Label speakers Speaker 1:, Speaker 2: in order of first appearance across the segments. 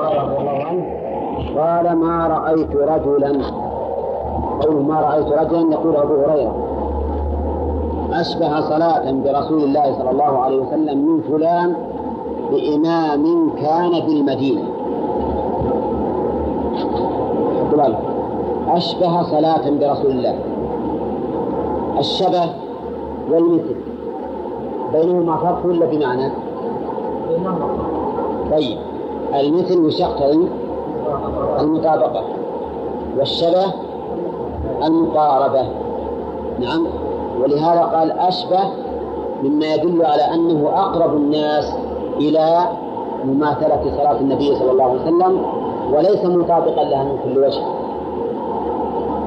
Speaker 1: هريره رضي الله عنه قال ما رأيت رجلا قوله ما رأيت رجلا يقول أبو هريرة. أشبه صلاة برسول الله صلى الله عليه وسلم من فلان بإمام كان بالمدينة أشبه صلاة برسول الله. الشبه والمثل. بينهما فرق ولا بمعنى؟ طيب. المثل يقتضي؟ المطابقة والشبه المقاربة. نعم. ولهذا قال أشبه مما يدل على أنه أقرب الناس إلى مماثلة صلاة النبي صلى الله عليه وسلم وليس مطابقا لها من كل وجه.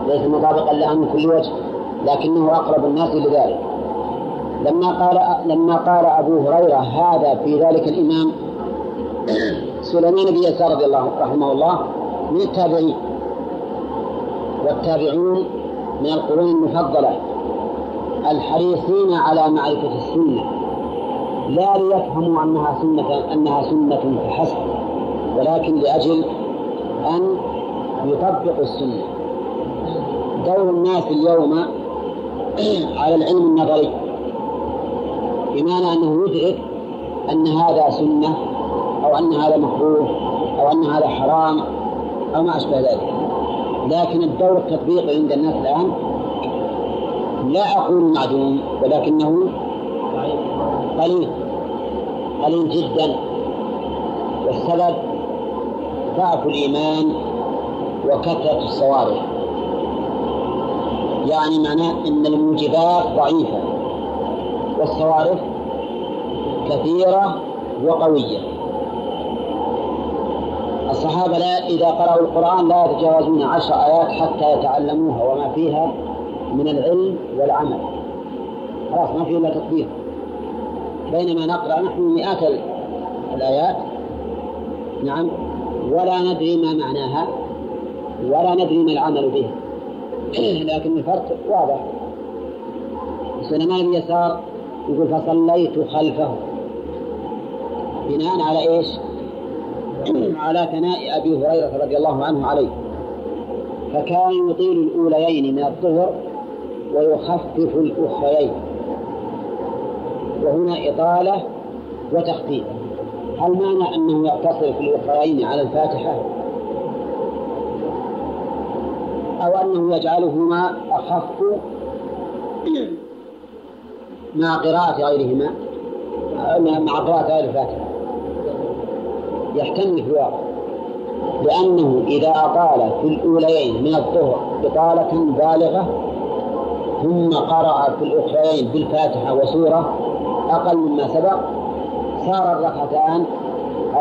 Speaker 1: ليس مطابقا لها من كل وجه لكنه أقرب الناس لذلك لما قال لما قال أبو هريرة هذا في ذلك الإمام سليمان بن يسار رضي الله رحمه الله من التابعين. والتابعون من القرون المفضلة. الحريصين على معرفة السنة. لا ليفهموا أنها سنة أنها سنة فحسب. ولكن لأجل أن يطبقوا السنة. دور الناس اليوم على العلم النظري. بمعنى أنه يدرك أن هذا سنة أو أن هذا مكروه أو أن هذا حرام أو ما أشبه ذلك. لكن الدور التطبيقي عند الناس الآن لا أقول معدوم ولكنه قليل قليل جدا. والسبب ضعف الإيمان وكثرة الصوارف. يعني معناه أن الموجبات ضعيفة والصوارف كثيرة وقوية. الصحابة لا إذا قرأوا القرآن لا يتجاوزون عشر آيات حتى يتعلموها وما فيها من العلم والعمل. خلاص ما فيه إلا تطبيق. بينما نقرأ نحن مئات الآيات. نعم. ولا ندري ما معناها ولا ندري ما العمل به لكن الفرق واضح. سليمان بن يسار يقول فصليت خلفه. بناء على إيش؟ على ثناء أبي هريرة رضي الله عنه عليه. فكان يطيل الأوليين من الظهر ويخفف الأخريين. وهنا إطالة وتخفيف. هل معنى أنه يقتصر في الاخرين على الفاتحة؟ أو أنه يجعلهما أخف مع قراءة غيرهما مع قراءة غير الفاتحة. يحتمل الواقع لأنه إذا أطال في الأوليين من الظهر إطالة بالغة ثم قرأ في الأخرين بالفاتحة وسورة أقل مما سبق صار الركعتان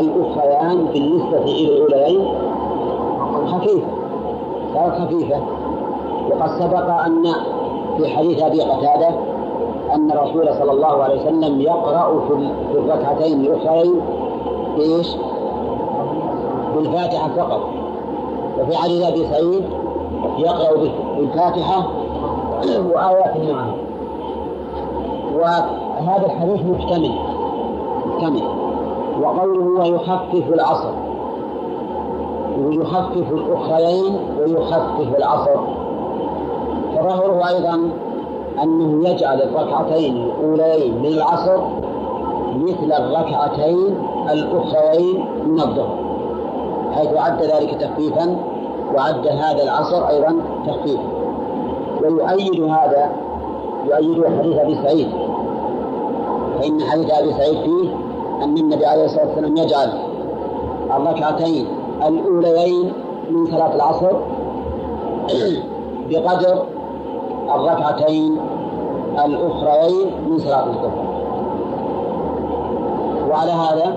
Speaker 1: الأخريان بالنسبة إلى الأوليين خفيفة. صارت خفيفة. وقد سبق أن في حديث أبي قتادة أن الرسول صلى الله عليه وسلم يقرأ في الركعتين الأخرين إيش؟ بالفاتحة فقط. وفي حديث أبي سعيد يقرأ بالفاتحة وآيات معها وهذا الحديث محتمل محتمل وقوله ويخفف العصر. ويخفف الأخرين ويخفف العصر. فظاهره أيضا أنه يجعل الركعتين الأولين من العصر مثل الركعتين الأخرين من الظهر. حيث عد ذلك تخفيفا وعد هذا العصر أيضا تخفيفا. ويؤيد هذا يؤيد حديث أبي سعيد. فإن حديث أبي سعيد فيه أن النبي عليه الصلاة والسلام يجعل الركعتين الأوليين من صلاة العصر بقدر الركعتين الأخريين من صلاة الظهر. وعلى هذا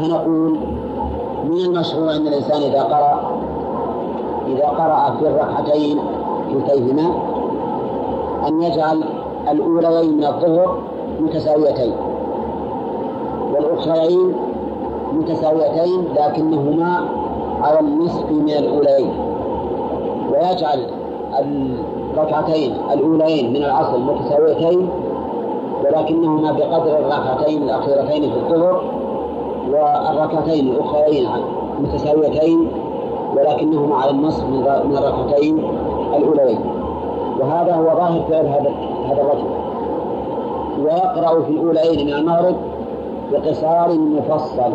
Speaker 1: فنقول من المشروع أن الإنسان إذا قرأ؟ إذا قرأ في الركعتين كلتيهما أن يجعل الأوليين من الظهر متساويتين والأخريين متساويتين لكنهما على النصف من الأوليين. ويجعل الركعتين الأولين من العصر متساويتين ولكنهما بقدر الركعتين الأخيرتين في الظهر والركعتين الأخرين متساويتين ولكنهما على النصف من الركعتين الأولين وهذا هو ظاهر فعل هذا هذا الرجل. ويقرأ في الأولين من المغرب بقصار مفصل.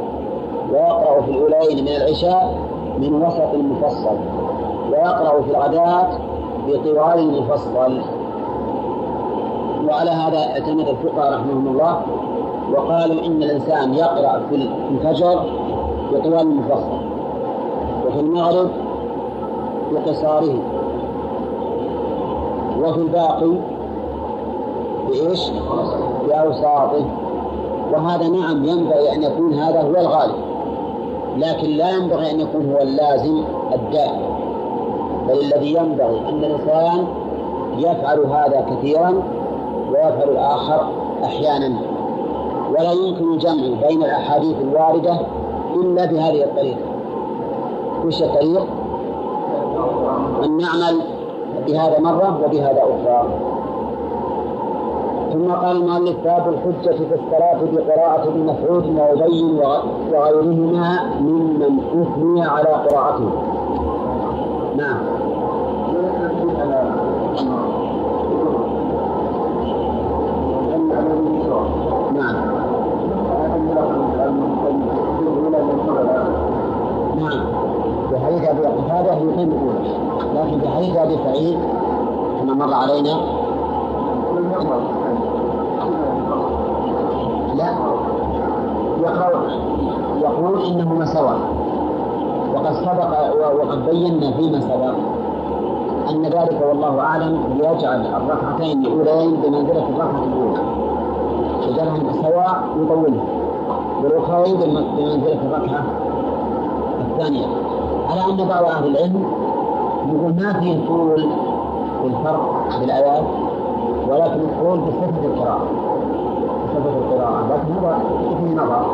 Speaker 1: ويقرأ في الأولين من العشاء من وسط مفصل. ويقرأ في الغداة بطوال مفصل. وعلى هذا اعتمد الفقهاء رحمهم الله وقالوا إن الإنسان يقرأ في الفجر بطوال مفصل وفي المغرب بقصاره. وفي الباقي بإيش؟ بأوساطه. وهذا نعم ينبغي أن يكون هذا هو الغالب لكن لا ينبغي أن يكون هو اللازم الدائم. بل الذي ينبغي أن الإنسان يفعل هذا كثيرا ويفعل الآخر أحيانا. ولا يمكن الجمع بين الأحاديث الواردة إلا بهذه الطريقة وش الطريق؟ أن نعمل بهذا مرة وبهذا أخرى ثم قال المؤلف باب الحجة في الصلاة بقراءة ابن مسعود وأبي وغيرهما ممن أثني على قراءته. نعم. نعم. نعم. في حديث أبي قتادة يقيم الأولى، لكن في حديث أبي سعيد كما مر علينا. لا. يقول يقول إنهما سواء وقد سبق وقد بينا فيما سبق أن ذلك والله أعلم يجعل الركعتين الأولين بمنزلة الركعة الأولى. يجعلهم سواء يطولها. والأخرين بمنزلة الركعة الثانية. على أن بعض أهل العلم يقول ما فيه طول في الفرق بالآيات ولكن القول بصفة القراءة. بصفة القراءة. لكن هذا فيه نظر.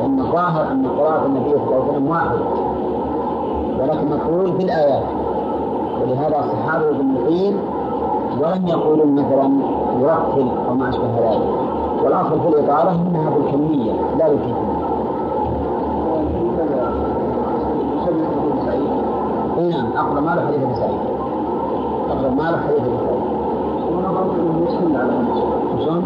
Speaker 1: لأن الظاهر أن قراءة النبي صلى الله عليه وسلم واحدة ولكن مقول بالآيات ولهذا الصحابة بالمقيم ولم يقولوا مثلا يرتل أو ما أشبه ذلك. والأصل في الإطالة أنها بالكمية لا بالكيفية اي نعم اقرب ما له حديث ابن سعيد. اقرب ما له حديث ابن سعيد. شلون؟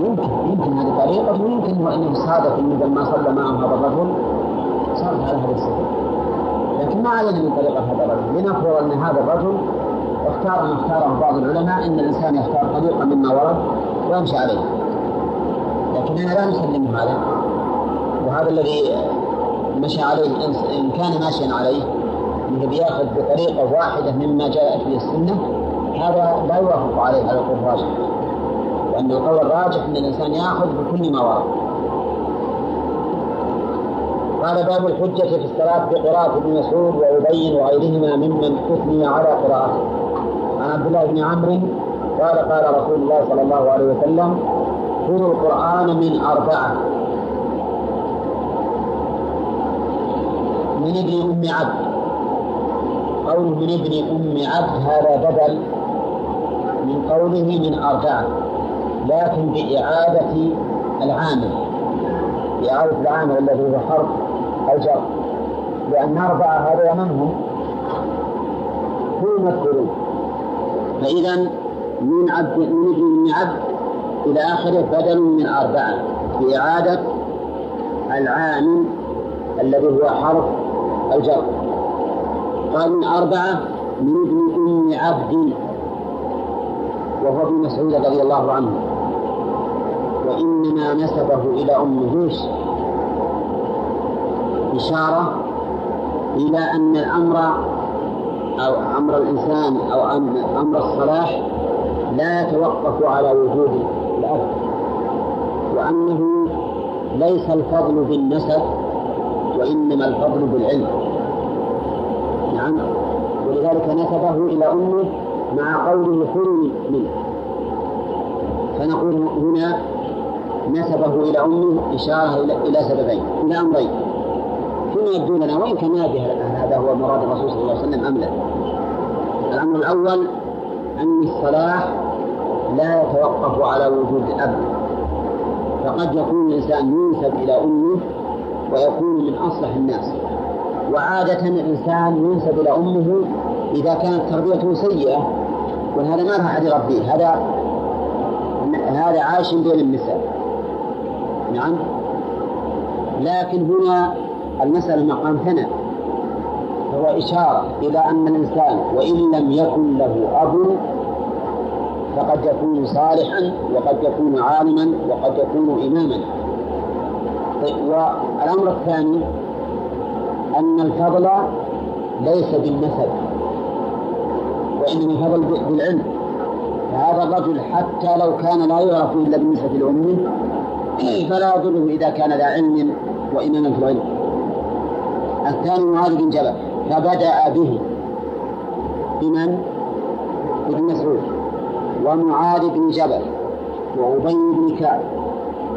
Speaker 1: يمكن يمكن هذه طريقة ويمكن أنه صادف أنه لما صلى معه هذا الرجل صارت على هذا السبب. لكن ما علينا من طريقة هذا الرجل. لنفرض أن هذا الرجل اختار ما اختاره بعض العلماء أن الإنسان يختار طريقة مما ورد ويمشي عليه. لكننا لا نسلم هذا. وهذا الذي مشى عليه إن كان ماشيا عليه إنه بيأخذ بطريقة واحدة مما جاءت به السنة هذا لا يوافق عليه على القول الراجح. وان القول الراجح إن الإنسان يأخذ بكل ما ورد. قال باب الحجة في الصلاة بقراءة ابن مسعود وأبي وغيرهما ممن أثني على قراءته. عن عبد الله بن عمرو قال قال رسول الله صلى الله عليه وسلم: خذوا القرآن من أربعة. من ابن أم عبد. قوله من ابن أم عبد هذا بدل من قوله من أربعة لكن بإعادة العامل. بإعادة العامل الذي هو حرف الجر. لأن أربعة هذا من هم؟ هم فإذا من عبد من ابن عبد إلى آخره بدل من أربعة بإعادة العامل الذي هو حرف الجر. قال من أربعة من ابن أم عبد وهو ابن مسعود رضي الله عنه. وإنما نسبه إلى أم هوش إشارة إلى أن الأمر أو أمر الإنسان أو أمر الصلاح لا يتوقف على وجود الأب وأنه ليس الفضل بالنسب وإنما الفضل بالعلم. نعم. ولذلك نسبه إلى أمه مع قوله حرم منه. فنقول هنا نسبه إلى أمه إشارة إلى سببين إلى أمرين. فيما يبدو لنا وإن كان هذا هو مراد الرسول صلى الله عليه وسلم أم لا. الأمر الأول أن الصلاح لا يتوقف على وجود الأب. فقد يكون الإنسان ينسب إلى أمه ويكون من أصلح الناس. وعادة الإنسان ينسب إلى أمه إذا كانت تربيته سيئة وهذا ما راح أحد يربيه هذا هذا عايش بين النساء. نعم. لكن هنا المسألة مقام ثناء. هو إشارة إلى أن الإنسان وإن لم يكن له أب فقد يكون صالحا وقد يكون عالما وقد يكون إماما. والأمر الثاني أن الفضل ليس بالنسب وإنما الفضل بالعلم. فهذا الرجل حتى لو كان لا يعرف إلا بالنسبة لأمه فلا يضره إذا كان ذا علم وإماما في العلم. الثاني معاذ بن جبل. فبدأ به. بمن؟ ابن مسعود. ومعاذ بن جبل وأبي بن كعب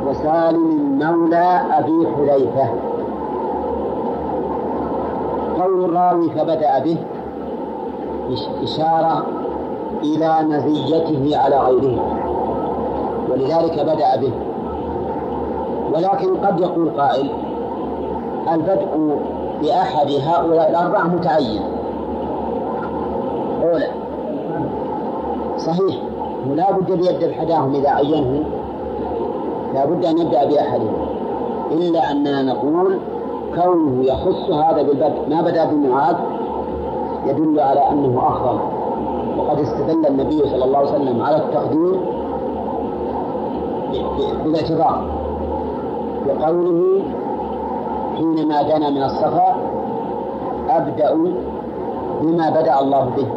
Speaker 1: وسالم مولى أبي حذيفة. قول الراوي فبدأ به إشارة إلى مزيته على غيره. ولذلك بدأ به. ولكن قد يقول قائل البدء بأحد هؤلاء الأربعة متعين. أولى صحيح ولا بد أن يبدأ إذا عينه. لا بد أن يبدأ بأحدهم. إلا أننا نقول كونه يخص هذا بالبدء. ما بدأ بمعاذ يدل على أنه أفضل وقد استدل النبي صلى الله عليه وسلم على التقديم بالاعتبار. بقوله حينما دنا من الصفا أبدأ بما بدأ الله به.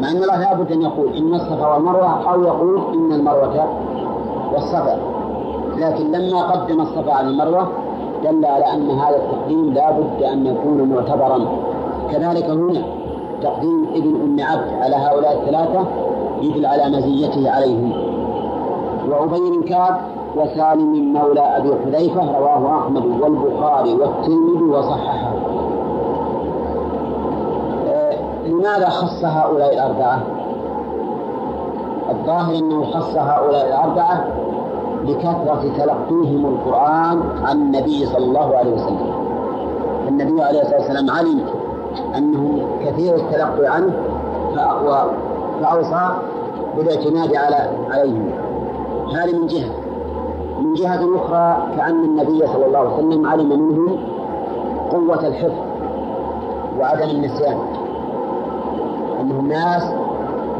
Speaker 1: مع أن الله لابد أن يقول إن الصفا والمروة أو يقول إن المروة والصفا. لكن لما قدم الصفا على المروة دل على أن هذا التقديم لا بد أن يكون معتبرا. كذلك هنا تقديم ابن أم عبد على هؤلاء الثلاثة يدل على مزيته عليهم. وأبي بن كعب وسالم مولى أبي حذيفة رواه أحمد والبخاري والترمذي وصححه. آه، لماذا خص هؤلاء الأربعة؟ الظاهر أنه خص هؤلاء الأربعة لكثرة تلقيهم القرآن عن النبي صلى الله عليه وسلم. النبي عليه الصلاة والسلام علم أنهم كثير التلقي عنه فأوصى بالإعتماد على عليهم. هذه من جهة. من جهة أخرى كأن النبي صلى الله عليه وسلم علم منهم قوة الحفظ وعدم النسيان. أنهم ناس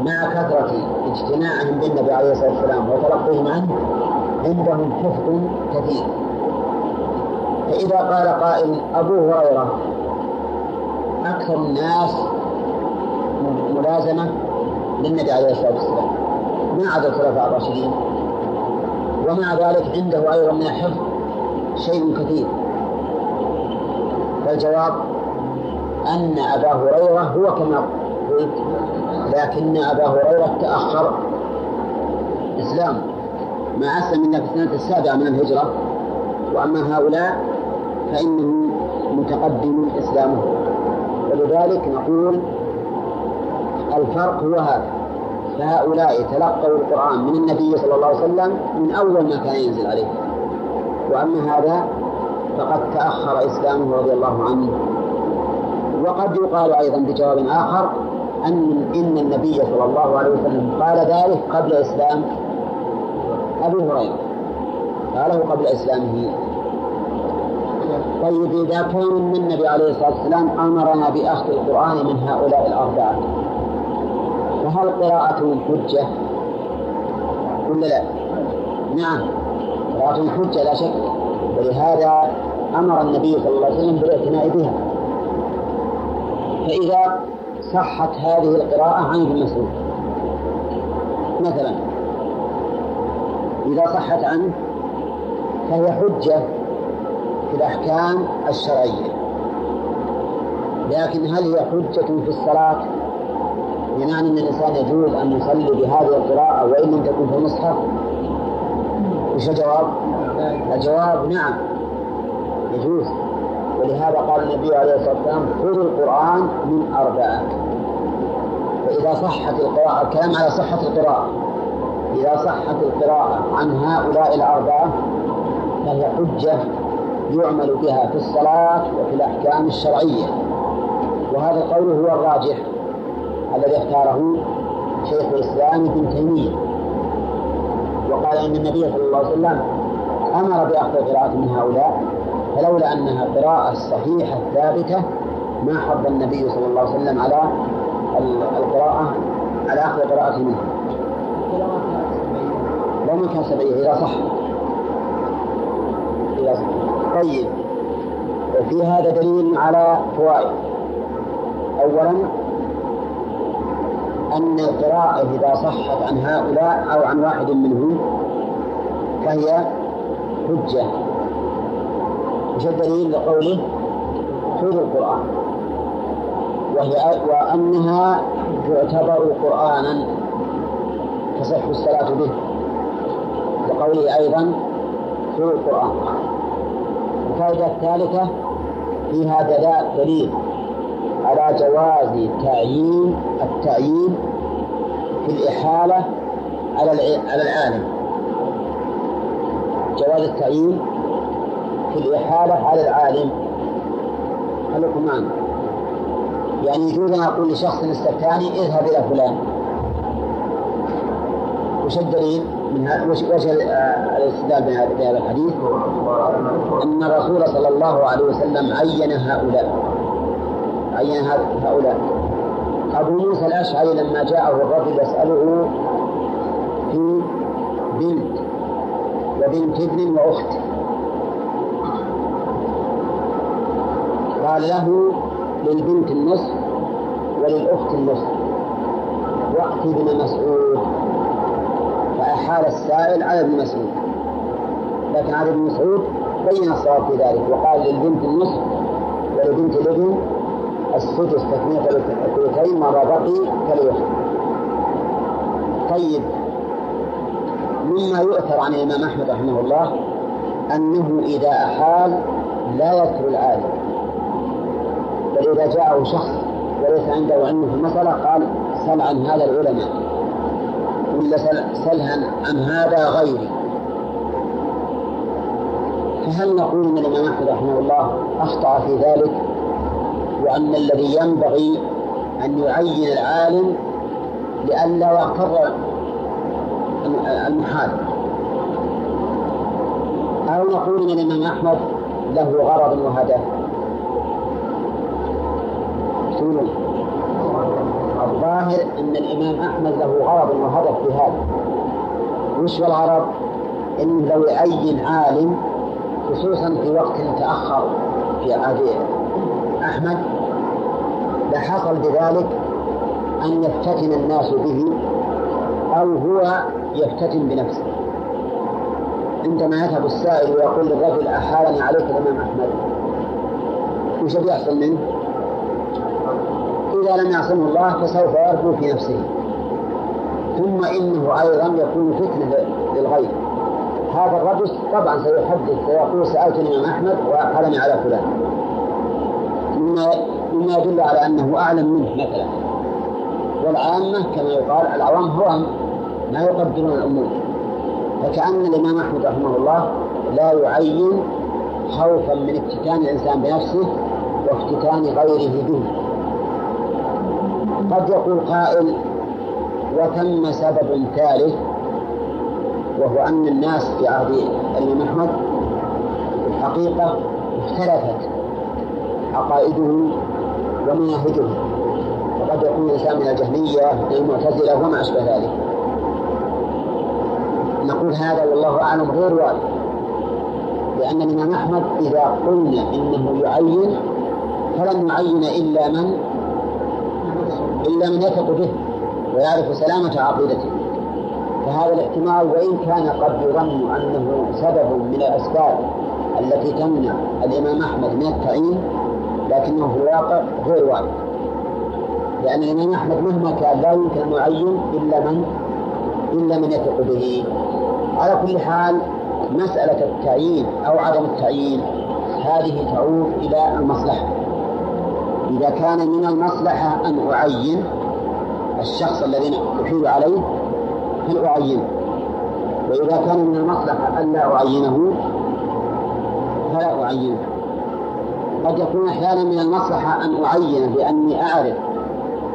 Speaker 1: مع كثرة اجتماعهم بالنبي عليه الصلاة والسلام وتلقيهم عنه عندهم حفظ كثير. فإذا قال قائل أبو هريرة أكثر الناس ملازمة للنبي عليه الصلاة والسلام. ما عدا الخلفاء الراشدين؟ ومع ذلك عنده أيضا من الحفظ شيء كثير. فالجواب أن أبا هريرة هو كما قلت لكن أبا هريرة تأخر إسلامه ما أسلم إلا في السنة السابعة من الهجرة. وأما هؤلاء فإنه متقدم إسلامه. ولذلك نقول الفرق هو هذا. فهؤلاء تلقوا القرآن من النبي صلى الله عليه وسلم من أول ما كان ينزل عليه. وأما هذا فقد تأخر إسلامه رضي الله عنه. وقد يقال أيضا بجواب آخر أن إن النبي صلى الله عليه وسلم قال ذلك قبل إسلام أبي هريرة. قاله قبل إسلامه. طيب إذا كان النبي عليه الصلاة والسلام أمرنا بأخذ القرآن من هؤلاء الأربعة فهل قراءتهم حجة ولا لا؟ نعم. قراءتهم حجة لا شك. ولهذا أمر النبي صلى الله عليه وسلم بالاعتناء بها. فإذا صحت هذه القراءة عن ابن مسعود. مثلا إذا صحت عنه فهي حجة في الأحكام الشرعية. لكن هل هي حجة في الصلاة؟ بمعنى أن الإنسان يجوز أن يصلي بهذه القراءة وإن لم تكن في المصحف. وش الجواب؟ الجواب نعم. يجوز. ولهذا قال النبي عليه الصلاة والسلام خذوا القرآن من أربعة. فإذا صحت القراءة الكلام على صحة القراءة. إذا صحت القراءة عن هؤلاء الأربعة فهي حجة يعمل بها في الصلاة وفي الأحكام الشرعية. وهذا القول هو الراجح. الذي اختاره شيخ الإسلام ابن تيمية. وقال إن النبي صلى الله عليه وسلم أمر بأخذ القراءة من هؤلاء فلولا أنها قراءة صحيحة ثابتة ما حض النبي صلى الله عليه وسلم على القراءة على أخذ القراءة منه. لو ما كان سبعية إذا صح. إذا صح. طيب. وفي هذا دليل على فوائد. أولا أن القراءة إذا صحت عن هؤلاء أو عن واحد منهم فهي حجة. وش الدليل لقوله؟ خذوا القرآن. وهي وأنها تعتبر قرآنا تصح الصلاة به. لقوله أيضا خذوا القرآن. الفائدة الثالثة فيها دليل. على جواز تعيين التعيين في الإحالة على على العالم. جواز التعيين في الإحالة على العالم. خليكم معنا يعني يجوز أن أقول لشخص استفتاني اذهب إلى فلان. وش الدليل من وش وش الاستدلال بهذا الحديث؟ أن الرسول صلى الله عليه وسلم عين هؤلاء. عين هؤلاء. أبو موسى الأشعري لما جاءه الرجل يسأله في بنت وبنت ابن وأخت. قال له للبنت النصف وللأخت النصف. وأتي بن مسعود. فأحال السائل على ابن مسعود. لكن على ابن مسعود بين الصواب في ذلك. وقال للبنت النصف ولبنت الابن السدس تكملة الثلثين ما بقي كالوحد طيب. مما يؤثر عن الإمام أحمد رحمه الله أنه إذا أحال لا يذكر العالم. بل إذا جاءه شخص وليس عنده علم في المسألة قال سل عن هذا العلماء. ولا سل عن هذا غيري. فهل نقول إن الإمام أحمد رحمه الله أخطأ في ذلك؟ وان الذي ينبغي أن يعين العالم لئلا يغتر المحال أو نقول ان الإمام أحمد له غرض وهدف. الظاهر أن الإمام أحمد له غرض وهدف في هذا. وش الغرض؟ إنه لو يعين عالم خصوصا في وقت تأخر في عهد أحمد. لحصل بذلك أن يفتتن الناس به أو هو يفتتن بنفسه. عندما يذهب السائل ويقول للرجل احالني عليك الإمام أحمد. وش بيحصل منه؟ إذا لم يعصمه الله فسوف يرجو في نفسه. ثم إنه أيضا يكون فتنة للغير. هذا الرجل طبعا سيحدث سيقول سألت الإمام أحمد وأحلني على فلان. مما يدل على أنه أعلم منه مثلا. والعامة كما يقال العوام هو ما يقدرون الأمور. فكأن الإمام أحمد رحمه الله لا يعين خوفا من افتتان الإنسان بنفسه وافتتان غيره به. قد يقول قائل وثم سبب ثالث وهو أن الناس في عهد الإمام أحمد الحقيقة اختلفت عقائدهم ومناهجهم وقد يكون الإنسان من الجهمية المعتزلة وما أشبه ذلك. نقول هذا والله أعلم غير وارد لأن الإمام أحمد إذا قلنا إنه يعين فلن يعين إلا من إلا من يثق به ويعرف سلامة عقيدته. فهذا الاحتمال وإن كان قد يظن أنه سبب من الأسباب التي تمنع الإمام أحمد من التعيين لكنه في الواقع غير واقع لأن الإمام أحمد مهما كان لا يمكن أن يعين إلا من إلا من يثق به. على كل حال مسألة التعيين أو عدم التعيين هذه تعود إلى المصلحة. إذا كان من المصلحة أن أعين الشخص الذي أحيل عليه فلأعينه وإذا كان من المصلحة ألا أعينه فلا أعينه. قد يكون أحيانا من المصلحة أن أعينه لأني أعرف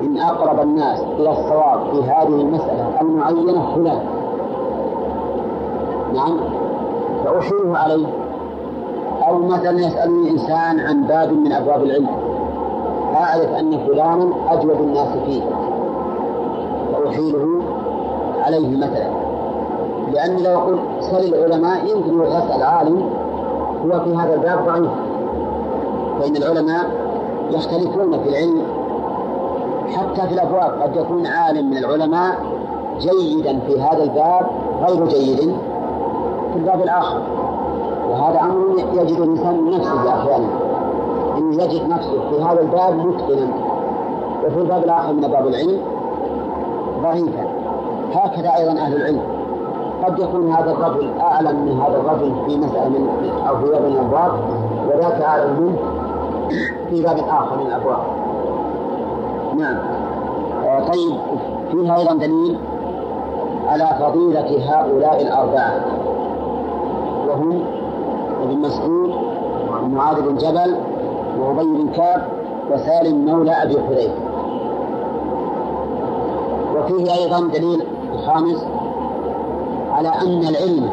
Speaker 1: إن أقرب الناس إلى الصواب في هذه المسألة المعينة فلان. نعم. فأشيره عليه. أو مثلا يسألني إنسان عن باب من أبواب العلم. أعرف أن فلانا أجود الناس فيه. فأحيله عليه مثلا. لأن لو قلت سل العلماء يمكن يسأل عالم هو في هذا الباب ضعيف. فإن العلماء يختلفون في العلم حتى في الأبواب. قد يكون عالم من العلماء جيدا في هذا الباب غير جيد في الباب الآخر. وهذا أمر يجد الإنسان نفسه أحيانا أنه يجد نفسه في هذا الباب متقنا. وفي الباب الآخر من أبواب العلم ضعيفا هكذا أيضا أهل العلم. قد يكون هذا الرجل أعلم من هذا الرجل في مسألة من أو في باب من الأبواب وذاك أعلم منه. في باب آخر من الأبواب. نعم. آه، طيب. فيها أيضا دليل على فضيلة هؤلاء الأربعة. وهم ابن مسعود ومعاذ بن جبل وأبي بن كعب وسالم مولى أبي حذيفة. وفيه أيضا دليل خامس على أن العلم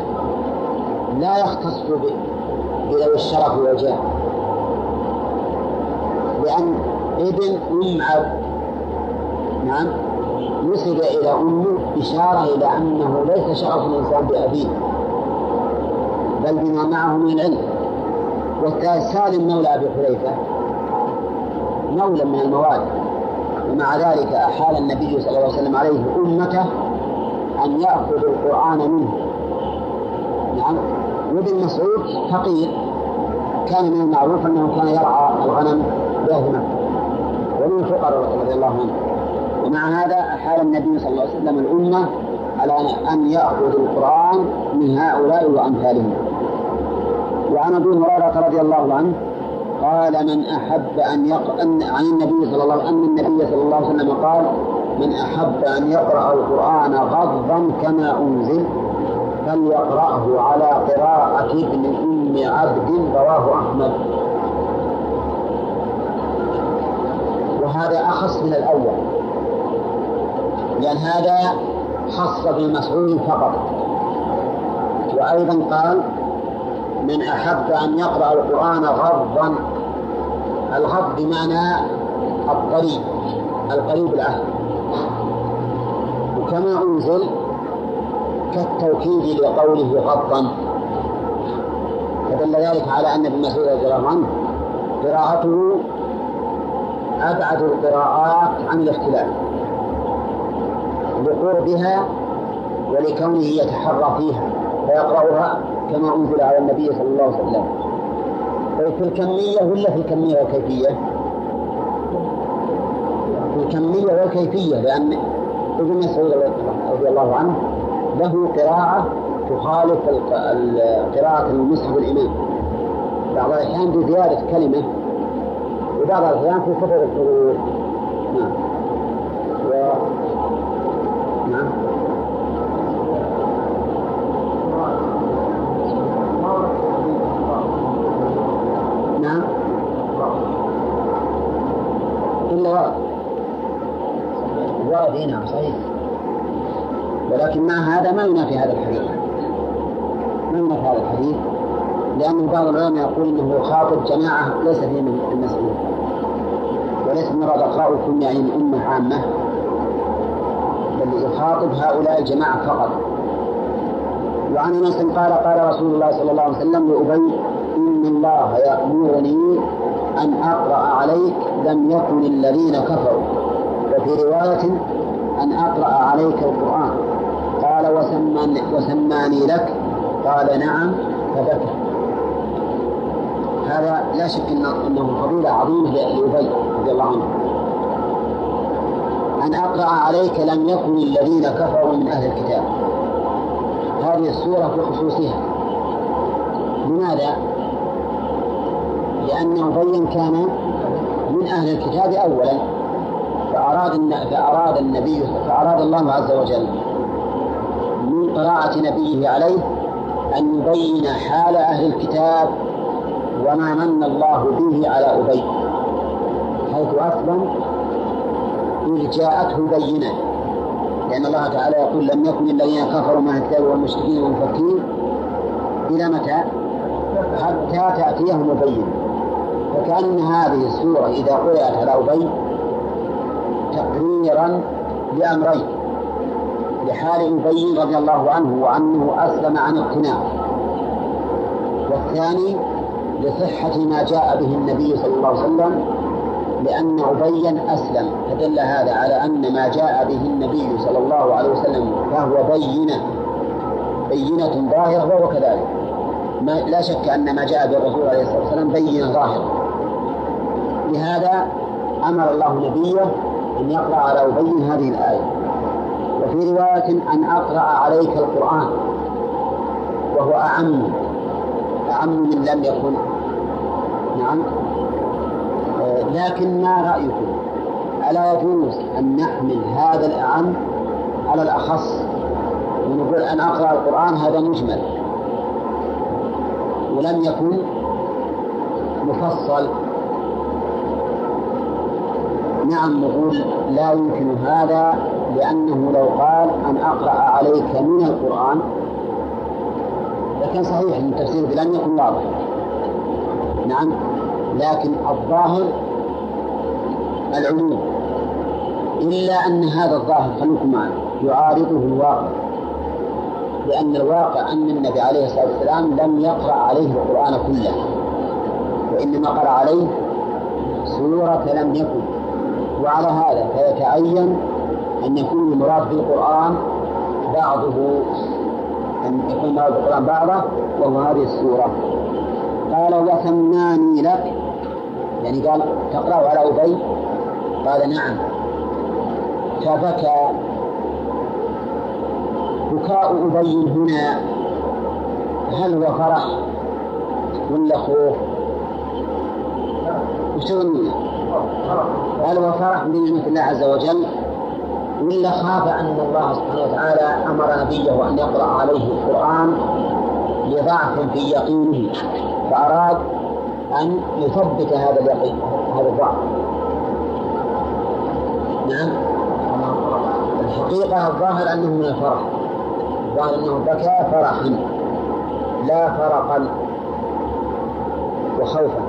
Speaker 1: لا يختص بذوي الشرف والجاه. أم عبد نعم نسب إلى أمه إشارة إلى أنه ليس شرف الإنسان بأبيه بل بما معه من العلم والثالث سالم مولى أبي حذيفة مولى من الموالي. ومع ذلك أحال النبي صلى الله عليه وسلم عليه أمته أن يأخذ القرآن منه. نعم وابن مسعود فقير كان من المعروف أنه كان يرعى الغنم بأهل ومن الفقراء رضي الله عنه ومع هذا أحال النبي صلى الله عليه وسلم الأمة على أن يأخذ القرآن من هؤلاء وأمثالهم. وعن أبي هريرة رضي الله عنه قال من أحب أن يقرأ عن النبي صلى الله عليه وسلم أن النبي صلى الله عليه وسلم قال من أحب أن يقرأ القرآن غضا كما أنزل فليقرأه على قراءة ابن أم عبد رواه أحمد. وهذا أخص من الأول. لأن هذا خص بالمسعود فقط. وأيضا قال من أحب أن يقرأ القرآن غضا. الغض بمعنى الطريق القريب العهد وكما أنزل كالتوكيد لقوله غضا. فدل ذلك على أن ابن مسعود رضي الله عنه قراءته أبعد القراءات عن الاختلاف. لقربها ولكونه يتحرى فيها فيقرأها كما أنزل على النبي صلى الله عليه وسلم. في الكمية ولا في الكمية والكيفية؟ في الكمية والكيفية لأن ابن مسعود رضي الله عنه له قراءة تخالف قراءة المصحف الإمام. بعض الأحيان بزيادة كلمة وبعض الأحيان في كثرة الحروف نعم. نعم. نعم. ورد نعم صحيح. ولكن مع هذا ما ينافي هذا الحديث. ما ينافي هذا الحديث؟ لأن بعض العلماء يقول أنه يخاطب جماعة ليس فيهم المسؤول وليس مراد خاطبكم يعني الأمة عامة. بل يخاطب هؤلاء الجماعة فقط. وعن أنس قال قال رسول الله صلى الله عليه وسلم لأبي إن الله يأمرني أن أقرأ عليك لم يكن الذين كفروا. وفي رواية أن أقرأ عليك القرآن. قال وسماني, وسماني لك؟ قال نعم فبكى هذا لا شك إنه فضيله عظيمة لابي رضي الله عنه. أن أقرأ عليك لم يكن الذين كفروا من أهل الكتاب. هذه السورة في خصوصها. لماذا؟ لأن أبي كان من أهل الكتاب أولا فأراد فأراد النبي فأراد الله عز وجل من من قراءة نبيه عليه أن يبين حال أهل الكتاب وما من الله به على أبي حيث أسلم إذ جاءته بينة لأن الله تعالى يقول لم يكن الذين كفروا مع الكتاب والمشركين والمفكين إلى متى؟ حتى تأتيهم البينة فكأن هذه السورة إذا قرأت على أبي تقريرا لأمرين لحال أبي رضي الله عنه وأنه أسلم عن اقتناع والثاني لصحة ما جاء به النبي صلى الله عليه وسلم لأن أبيا أسلم. فدل هذا على أن ما جاء به النبي صلى الله عليه وسلم فهو بينة. بينة ظاهرة وهو كذلك. ما لا شك أن ما جاء به الرسول عليه الصلاة والسلام بينة ظاهرة. لهذا أمر الله نبيه أن يقرأ على أبي هذه الآية. وفي رواية أن أقرأ عليك القرآن وهو أعم أعم من لم يكن نعم. آه، لكن ما رأيكم؟ ألا يجوز أن نحمل هذا الأعم على الأخص؟ ونقول أن أقرأ القرآن هذا مجمل. ولم يكن مفصل. نعم نقول لا يمكن هذا لأنه لو قال أن أقرأ عليك من القرآن لكن صحيح أن تفسيره لم يكن واضح. نعم. لكن الظاهر العموم إلا أن هذا الظاهر خلوكم معي يعارضه الواقع. لأن الواقع أن النبي عليه الصلاة والسلام لم يقرأ عليه القرآن كله. وإنما قرأ عليه سورة لم يكن. وعلى هذا فيتعين أن يكون المراد بالقرآن بعضه أن يكون المراد بالقرآن بعضه وهو هذه السورة. قال وثماني لك يعني قال تقرأ على أبي؟ قال نعم. فبكى. بكاء أبي هنا. هل هو فرح ولا خوف؟ وش هل هو فرح بنعمة الله عز وجل؟ ولا خاف أن الله سبحانه وتعالى أمر نبيه أن يقرأ عليه القرآن لضعف في يقينه؟ فأراد أن يثبت هذا اليقين هذا الضعف نعم. الحقيقة الظاهر أنه من الفرح. الظاهر أنه بكى فرحا لا فرقا وخوفا.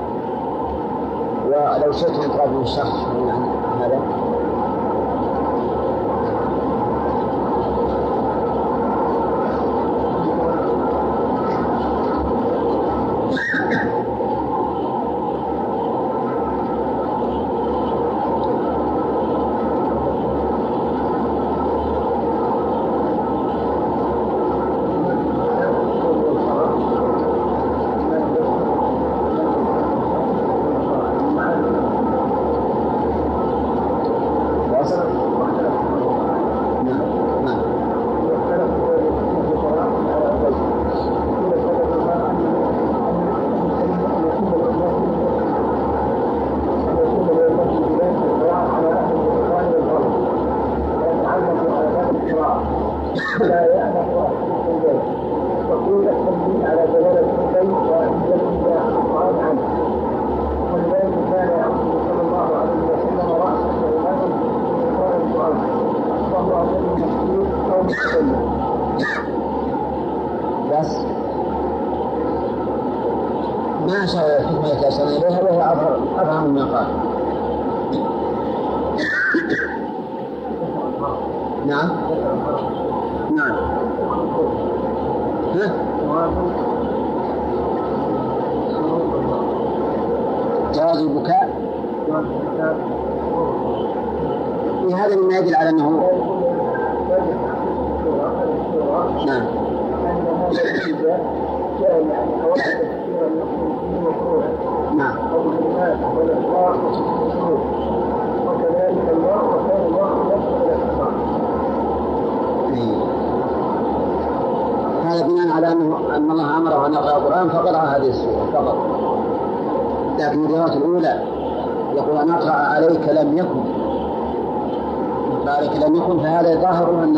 Speaker 1: ولو شئت أن تراجع الشخص عن هذا.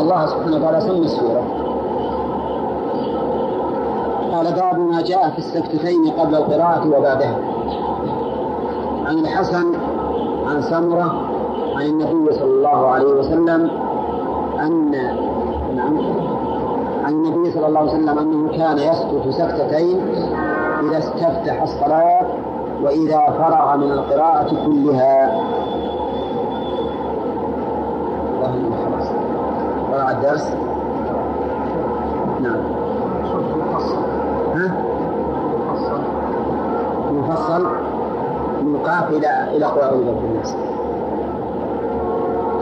Speaker 1: الله سبحانه وتعالى سمي السورة قال باب ما جاء في السكتتين قبل القراءة وبعدها. عن الحسن عن سمرة عن النبي صلى الله عليه وسلم أن نعم. عن النبي صلى الله عليه وسلم أنه كان يسكت سكتتين إذا استفتح الصلاة وإذا فرغ من القراءة كلها. قرأ الدرس نعم. ها؟ مفصل. من قاف إلى إلى برب الناس.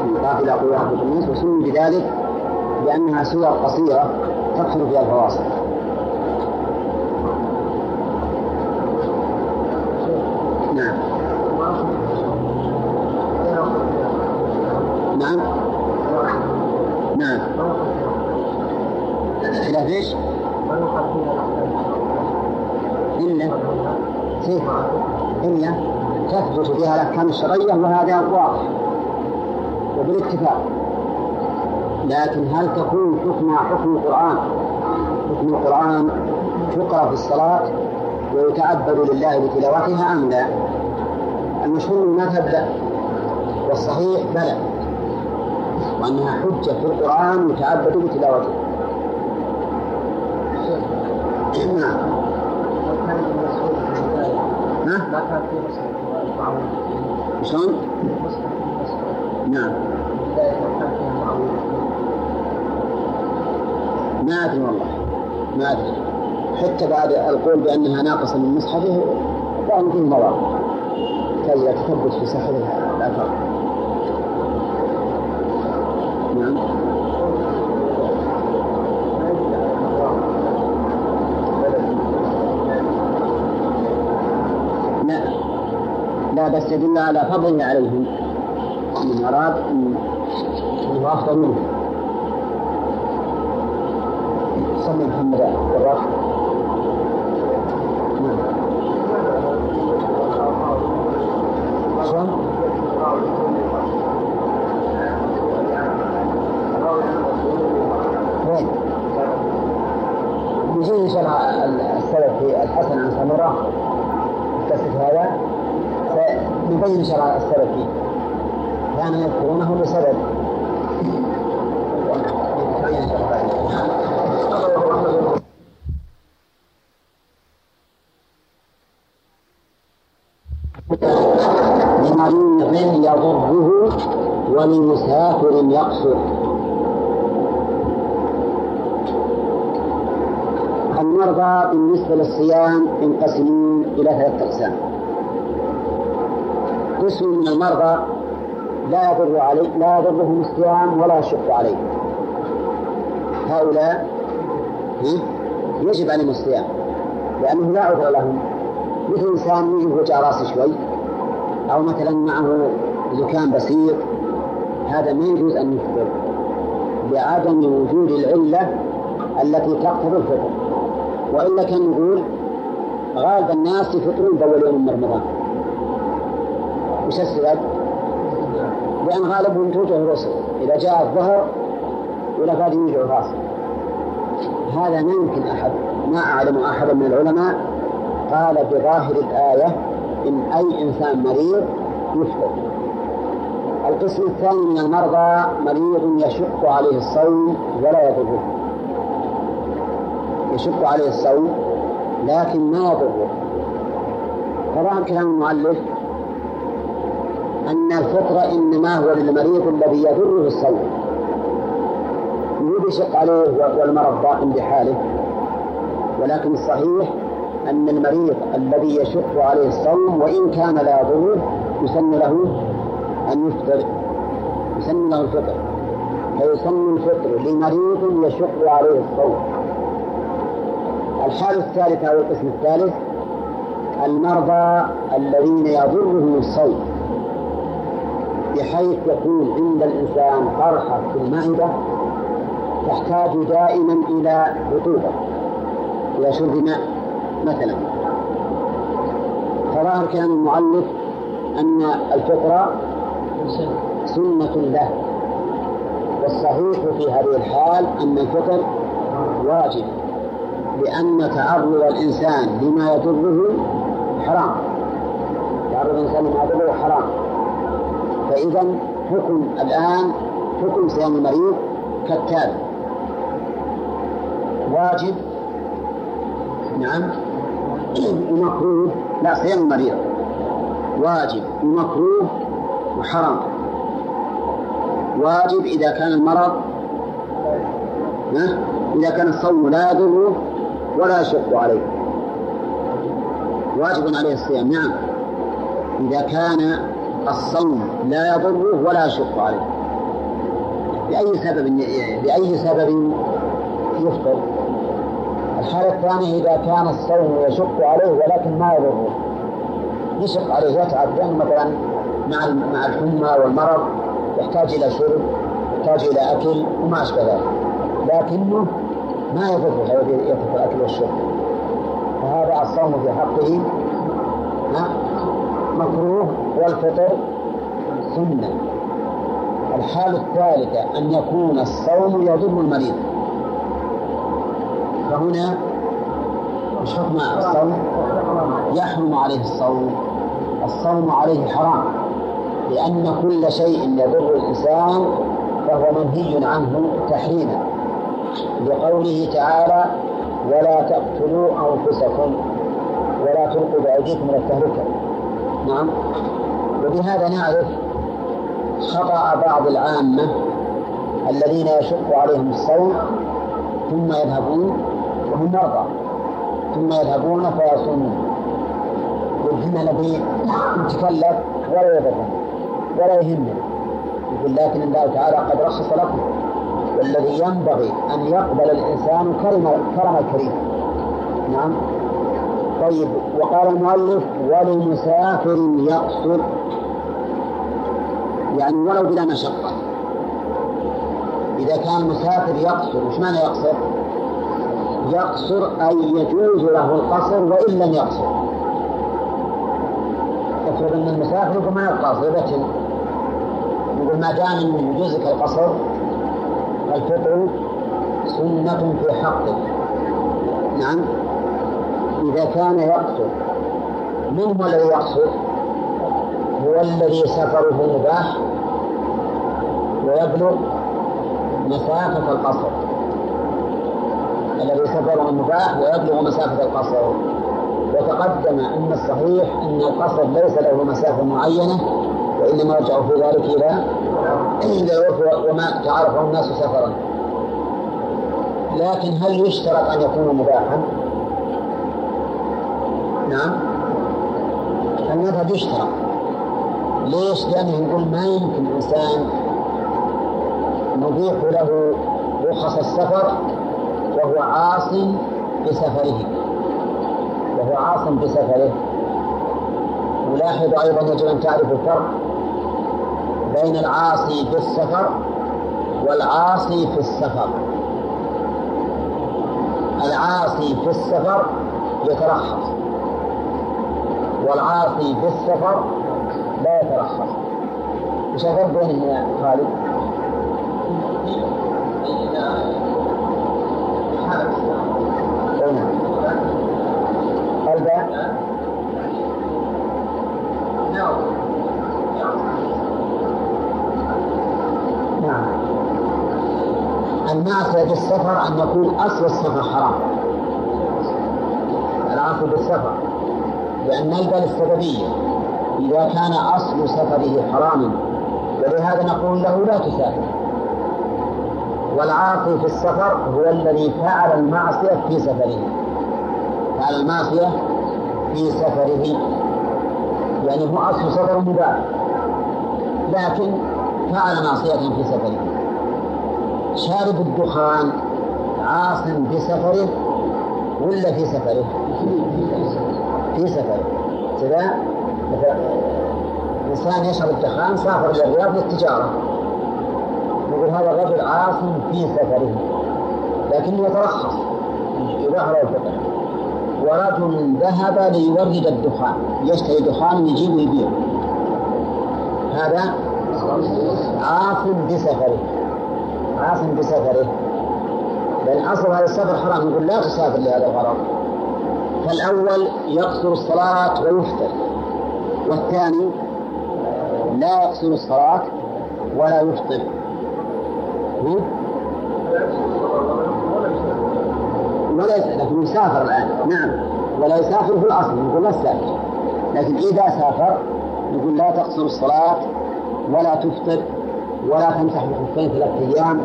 Speaker 1: من قاف إلى برب الناس وسمي بذلك لأنها سور قصيرة تكثر فيها الفواصل نعم نعم نعم خلاف إيش؟ إلا كيف؟ إلا تثبت فيها الأحكام الشرعية وهذا واضح وبالاتفاق لكن هل تكون حكم حكم القرآن حكم القرآن تقرأ في الصلاة ويتعبد لله بتلاوتها أم لا؟ المشهور ما تبدأ والصحيح بلى وأنها حجة في القرآن يتعبد بتلاوته نعم شلون؟ نعم. ما أدري والله. ما أدري. حتى بعد القول بأنها ناقصة من مصحفه كان فيه نظر كي تثبت في صحة الآثار نعم لا لا بس يدل على فضله عليهم من أراد أنه أفضل منه صلى محمد الرافع نعم؟ وين؟ يجي شرح السلف في الحسن عن سمره الكسر هذا سنبين شرع السلف فيه كانوا يذكرونه لسبب لمريض يضره ولمسافر يقصر. المرضى بالنسبة للصيام ينقسمون إلى ثلاثة أقسام. قسم من المرضى لا يضر عليه لا يضرهم الصيام ولا يشق عليه. هؤلاء يجب عليهم الصيام لأنه لا عذر لهم. مثل إنسان يجي وجع راسه شوي أو مثلا معه زكام بسيط هذا ما يجوز أن يفطر لعدم وجود العلة التي تقتضي الفطر. وإلا كان نقول غالب الناس يفطرون بأول يوم من رمضان. وش السبب؟ لأن غالبهم توجه الرسل إذا جاء الظهر ولا قاعد يوجع راسه هذا ما يمكن أحد ما أعلم أحدا من العلماء قال بظاهر الآية إن أي إنسان مريض يفطر القسم الثاني من المرضى مريض يشق عليه الصوم ولا يضره. يشق عليه الصوم لكن ما يضره. فظاهر كلام المؤلف أن الفطر إنما هو للمريض الذي يضره الصوم يشق عليه والمرض دائم بحاله. ولكن الصحيح أن المريض الذي يشق عليه الصوم وإن كان لا يضره يسن له أن يفطر. يسن له الفطر. فيسن الفطر لمريض يشق عليه الصوم. الحالة الثالثة أو القسم الثالث المرضى الذين يضرهم الصوم. بحيث يكون عند الإنسان قرحة في المعدة تحتاج دائما إلى رطوبة. إلى شرب ماء مثلا. فظاهر كلام المؤلف أن الفطرة سنة له. والصحيح في هذه الحال أن الفطر واجب لأن تعرض الإنسان لما يضره حرام. تعرض الإنسان لما يضره حرام. فإذا حكم الآن حكم صيام المريض كالتالي. واجب. نعم. ومكروه لا صيام المريض. واجب. ومكروه وحرام واجب إذا كان المرض إذا كان الصوم لا يضره ولا يشق عليه. واجب عليه الصيام. نعم. إذا كان الصوم لا يضره ولا يشق عليه. بأي سبب بأي سبب يفطر؟ الحالة الثانية إذا كان الصوم يشق عليه ولكن ما يضره. يشق عليه يتعب. لأنه مثلا مع مع الحمى والمرض يحتاج إلى شرب يحتاج إلى أكل وما أشبه ذلك. لكنه ما يضر يترك الأكل والشرب فهذا الصوم في حقه مكروه والفطر سنة الحالة الثالثة أن يكون الصوم يضر المريض. فهنا مش حكم الصوم يحرم عليه الصوم. الصوم عليه حرام. لأن كل شيء يضر الإنسان فهو منهي عنه تحريما. لقوله تعالى ولا تقتلوا أنفسكم ولا تلقوا بأيديكم إلى التهلكة. نعم. وبهذا نعرف خطأ بعض العامة الذين يشق عليهم الصوم ثم يذهبون وهم مرضى. ثم يذهبون فيصومون. والهم الذي يتكلف ولا يضرهم ولا يهمنا يقول لكن الله تعالى قد رخص لكم والذي ينبغي أن يقبل الإنسان كرم كرم الكريم. نعم. طيب. وقال المؤلف ولمسافر يقصر. يعني ولو بلا مشقة. إذا كان مسافر يقصر وش معنى يقصر؟ يقصر أي يجوز له القصر وإن لم يقصر. افرض أن المسافر يقول ما يقصر يبتل يقول ما دام يجوزك القصر الفطر سنة في حقك. نعم. إذا كان يقصر من هو الذي يقصر؟ هو الذي سفره مباح ويبلغ مسافة القصر الذي سفره مباح ويبلغ مسافة القصر وتقدم أن الصحيح أن القصر ليس له مسافة معينة وإنما يرجع في ذلك إلى إلى وما تعرفه الناس سفرا لكن هل يشترط أن يكون مباحا؟ نعم. المذهب يشترط ليش؟ لأنه يقول ما يمكن إنسان نبيح له رخص السفر وهو عاص بسفره. وهو عاص بسفره. ولاحظ أيضا يجب أن تعرف الفرق بين العاصي في السفر والعاصي في السفر. العاصي في السفر يترخص. والعاصي في السفر لا يترخص وش الفرق بينهم يا خالد؟ نعم. المعصية في السفر أن يكون أصل السفر حرام. العاصي بالسفر لأن نلقى السببية إذا كان أصل سفره حراما ولهذا نقول له لا تسافر. والعاصي في السفر هو الذي فعل المعصية في سفره. فعل المعصية في سفره. يعني هو أصل سفر مباح لكن فعل معصية في سفره. شارب الدخان عاص بسفره ولا في سفره؟ في سفره كذا مثلا إنسان يشرب الدخان سافر إلى الرياض للتجارة. يقول هذا الرجل عاص في سفره. لكنه يترخص يباح له الفطر ورجل ذهب ليورد الدخان. يشتري دخان يجيب ويبيع هذا عاص بسفره. عاص بسفره. لأن أصل هذا السفر حرام. يقول لا تسافر لهذا الغرض. فالأول يقصر الصلاة ويفطر والثاني لا يقصر الصلاة ولا يفطر. ولا لكن يسافر الآن. نعم. ولا يسافر في الأصل يقول لا تسافر لكن إذا سافر يقول لا تقصر الصلاة ولا تفطر ولا تمسح بخفين ثلاثة أيام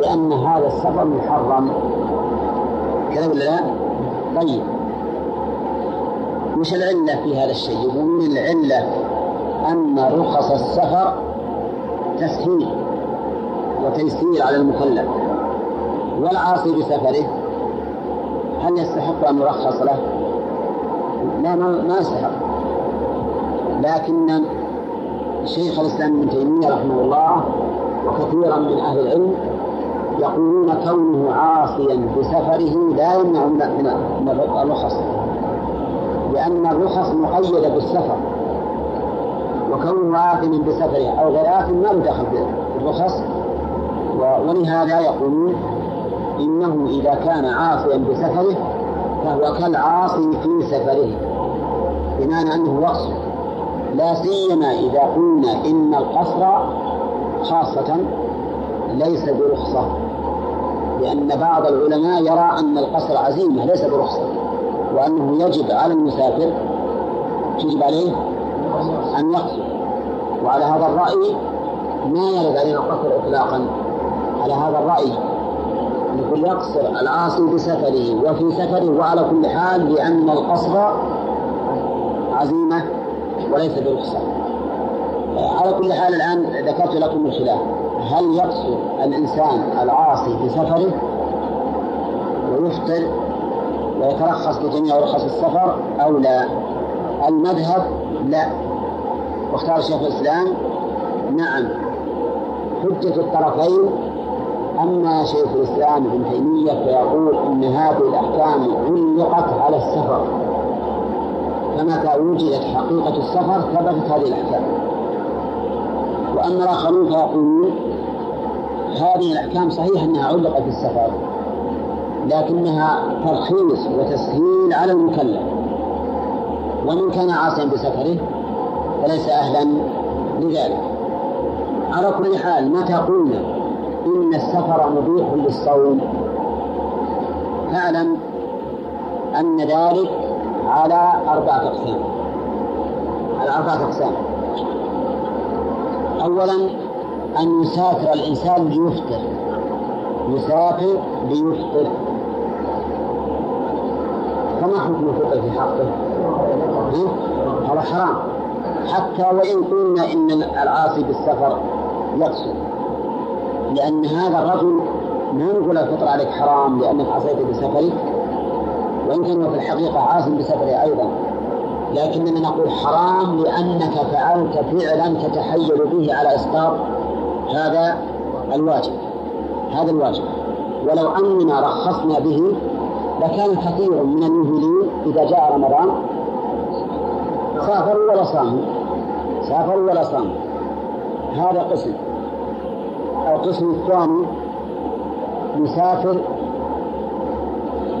Speaker 1: لأن هذا السفر محرم. كذا ولا لا؟ طيب. وش العلة في هذا الشيء؟ يقولون العلة أن رخص السفر تسهيل وتيسير على المكلف والعاصي بسفره هل يستحق أن يرخص له؟ لا ما يستحق لكن شيخ الإسلام ابن تيمية رحمه الله وكثيرا من أهل العلم يقولون كونه عاصيا بسفره لا يمنع من الرخص لأن الرخص مقيدة بالسفر. وكونه آثم بسفره أو غير آثم ما دخل بالرخص ولهذا يقولون إنه إذا كان عاصيا بسفره فهو كالعاصي في سفره. بمعنى أنه يقصر لا سيما إذا قلنا إن القصر خاصة ليس برخصة. لأن بعض العلماء يرى أن القصر عزيمة ليس برخصة. وأنه يجب على المسافر يجب عليه أن يقصر وعلى هذا الرأي ما يرد علينا القصر إطلاقا. على هذا الرأي يقول يقصر العاصي بسفره وفي سفره وعلى كل حال لأن القصر عزيمة وليس برخصة. على كل حال الآن ذكرت لكم الخلاف. هل يقصر الإنسان العاصي بسفره ويفطر ويترخص بجميع رخص السفر أو لا. المذهب لا. واختار شيخ الإسلام؟ نعم. حجة الطرفين. أما شيخ الإسلام ابن تيمية فيقول إن هذه الأحكام علقت على السفر. فمتى وجدت حقيقة السفر ثبتت هذه الأحكام. وأما الآخرون فيقولون هذه الأحكام صحيح أنها علقت بالسفر لكنها ترخيص وتسهيل على المكلف. ومن كان عاصيا بسفره فليس أهلا لذلك. على كل حال متى قلنا إن السفر مبيح للصوم؟ فاعلم أن ذلك على أربعة أقسام. على أربعة أقسام. أولا أن يسافر الإنسان ليفطر. يسافر ليفطر. فما حكم الفطر في حقه؟ هذا حرام. حتى وإن قلنا إن العاصي بالسفر يقصد. لأن هذا الرجل ما نقول الفطر عليك حرام لأنك عصيت بسفرك وإن كان في الحقيقة عاصم بسفره أيضا. لكننا نقول حرام لأنك فعلت فعلا تتحيل به على إسقاط. هذا الواجب. هذا الواجب. ولو أننا رخصنا به لكان كثير من المهلين إذا جاء رمضان. سافروا ولا صاموا. سافروا ولا صاموا. هذا قسم. القسم الثاني يسافر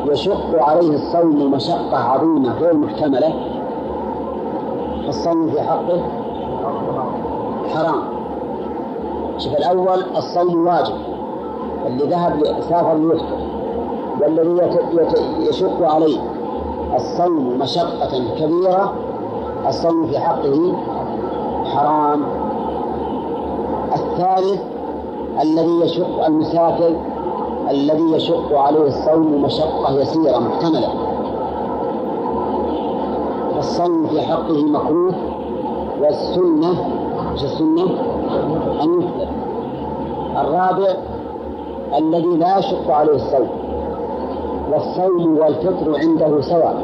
Speaker 1: يشق عليه الصوم مشقة عظيمة غير محتملة. الصوم في حقه حرام. شوف الأول الصوم واجب. اللي ذهب سافر ليفطر والذي يشق عليه الصوم مشقة كبيرة الصوم في حقه حرام. الثالث الذي يشق المسافر الذي يشق عليه الصوم مشقة يسيرة محتملة. فالصوم في حقه مكروه والسنة إيش السنة؟ أن يفطر الرابع الذي لا يشق عليه الصوم. والصوم والفطر عنده سواء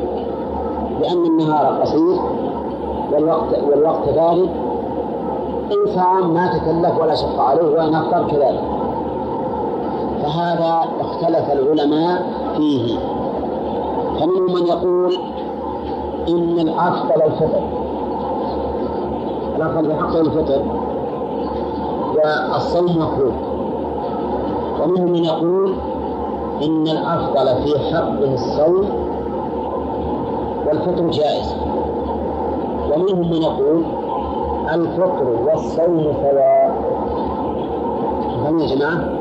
Speaker 1: لأن النهار قصير والوقت والوقت بارد إنسان ما تكلف ولا شق عليه وإن أفطر كذلك. فهذا اختلف العلماء فيه. فمنهم من يقول إن الأفضل الفطر الأفضل في حق الفطر والصوم مكروه ومنهم من يقول إن الأفضل في حقه الصوم والفطر جائز. ومنهم من يقول الفطر والصوم سواء. فهم يا جماعة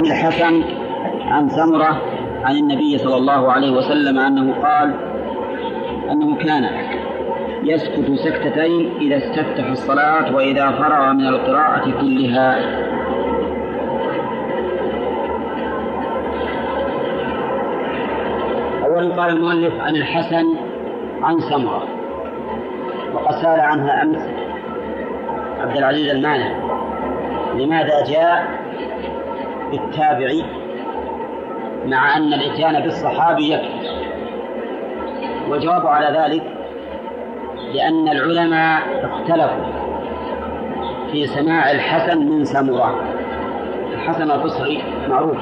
Speaker 1: عن الحسن عن سمرة عن النبي صلى الله عليه وسلم أنه قال أنه كان يسكت سكتتين إذا استفتح الصلاة وإذا فرغ من القراءة كلها. أولا قال المؤلف عن الحسن عن سمرة وقد سأل عنها أمس عبد العزيز المانع لماذا جاء بالتابعي مع أن الإتيان بالصحابي يكفي. والجواب على ذلك لأن العلماء اختلفوا في سماع الحسن من سمرة الحسن البصري معروف.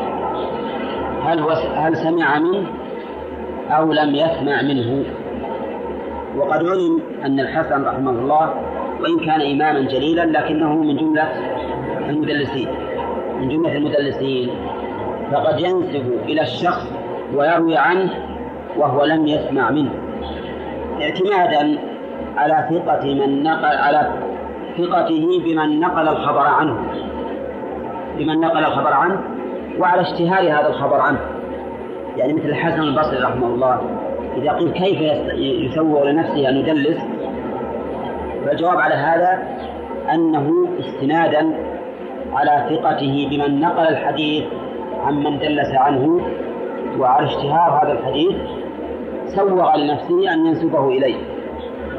Speaker 1: هل هو هل سمع منه أو لم يسمع منه؟ وقد علم أن الحسن رحمه الله وإن كان إماما جليلا لكنه من جملة المدلسين. من جملة المدلسين. فقد ينسب إلى الشخص ويروي عنه وهو لم يسمع منه. اعتمادا على ثقة من نقل على ثقته بمن نقل الخبر عنه. بمن نقل الخبر عنه وعلى اشتهار هذا الخبر عنه. يعني مثل الحسن البصري رحمه الله إذا قيل كيف يسوغ لنفسه أن يدلس؟ فالجواب على هذا أنه استنادا على ثقته بمن نقل الحديث عمن دلس عنه وعلى اشتهار هذا الحديث سوغ لنفسه أن ينسبه إليه.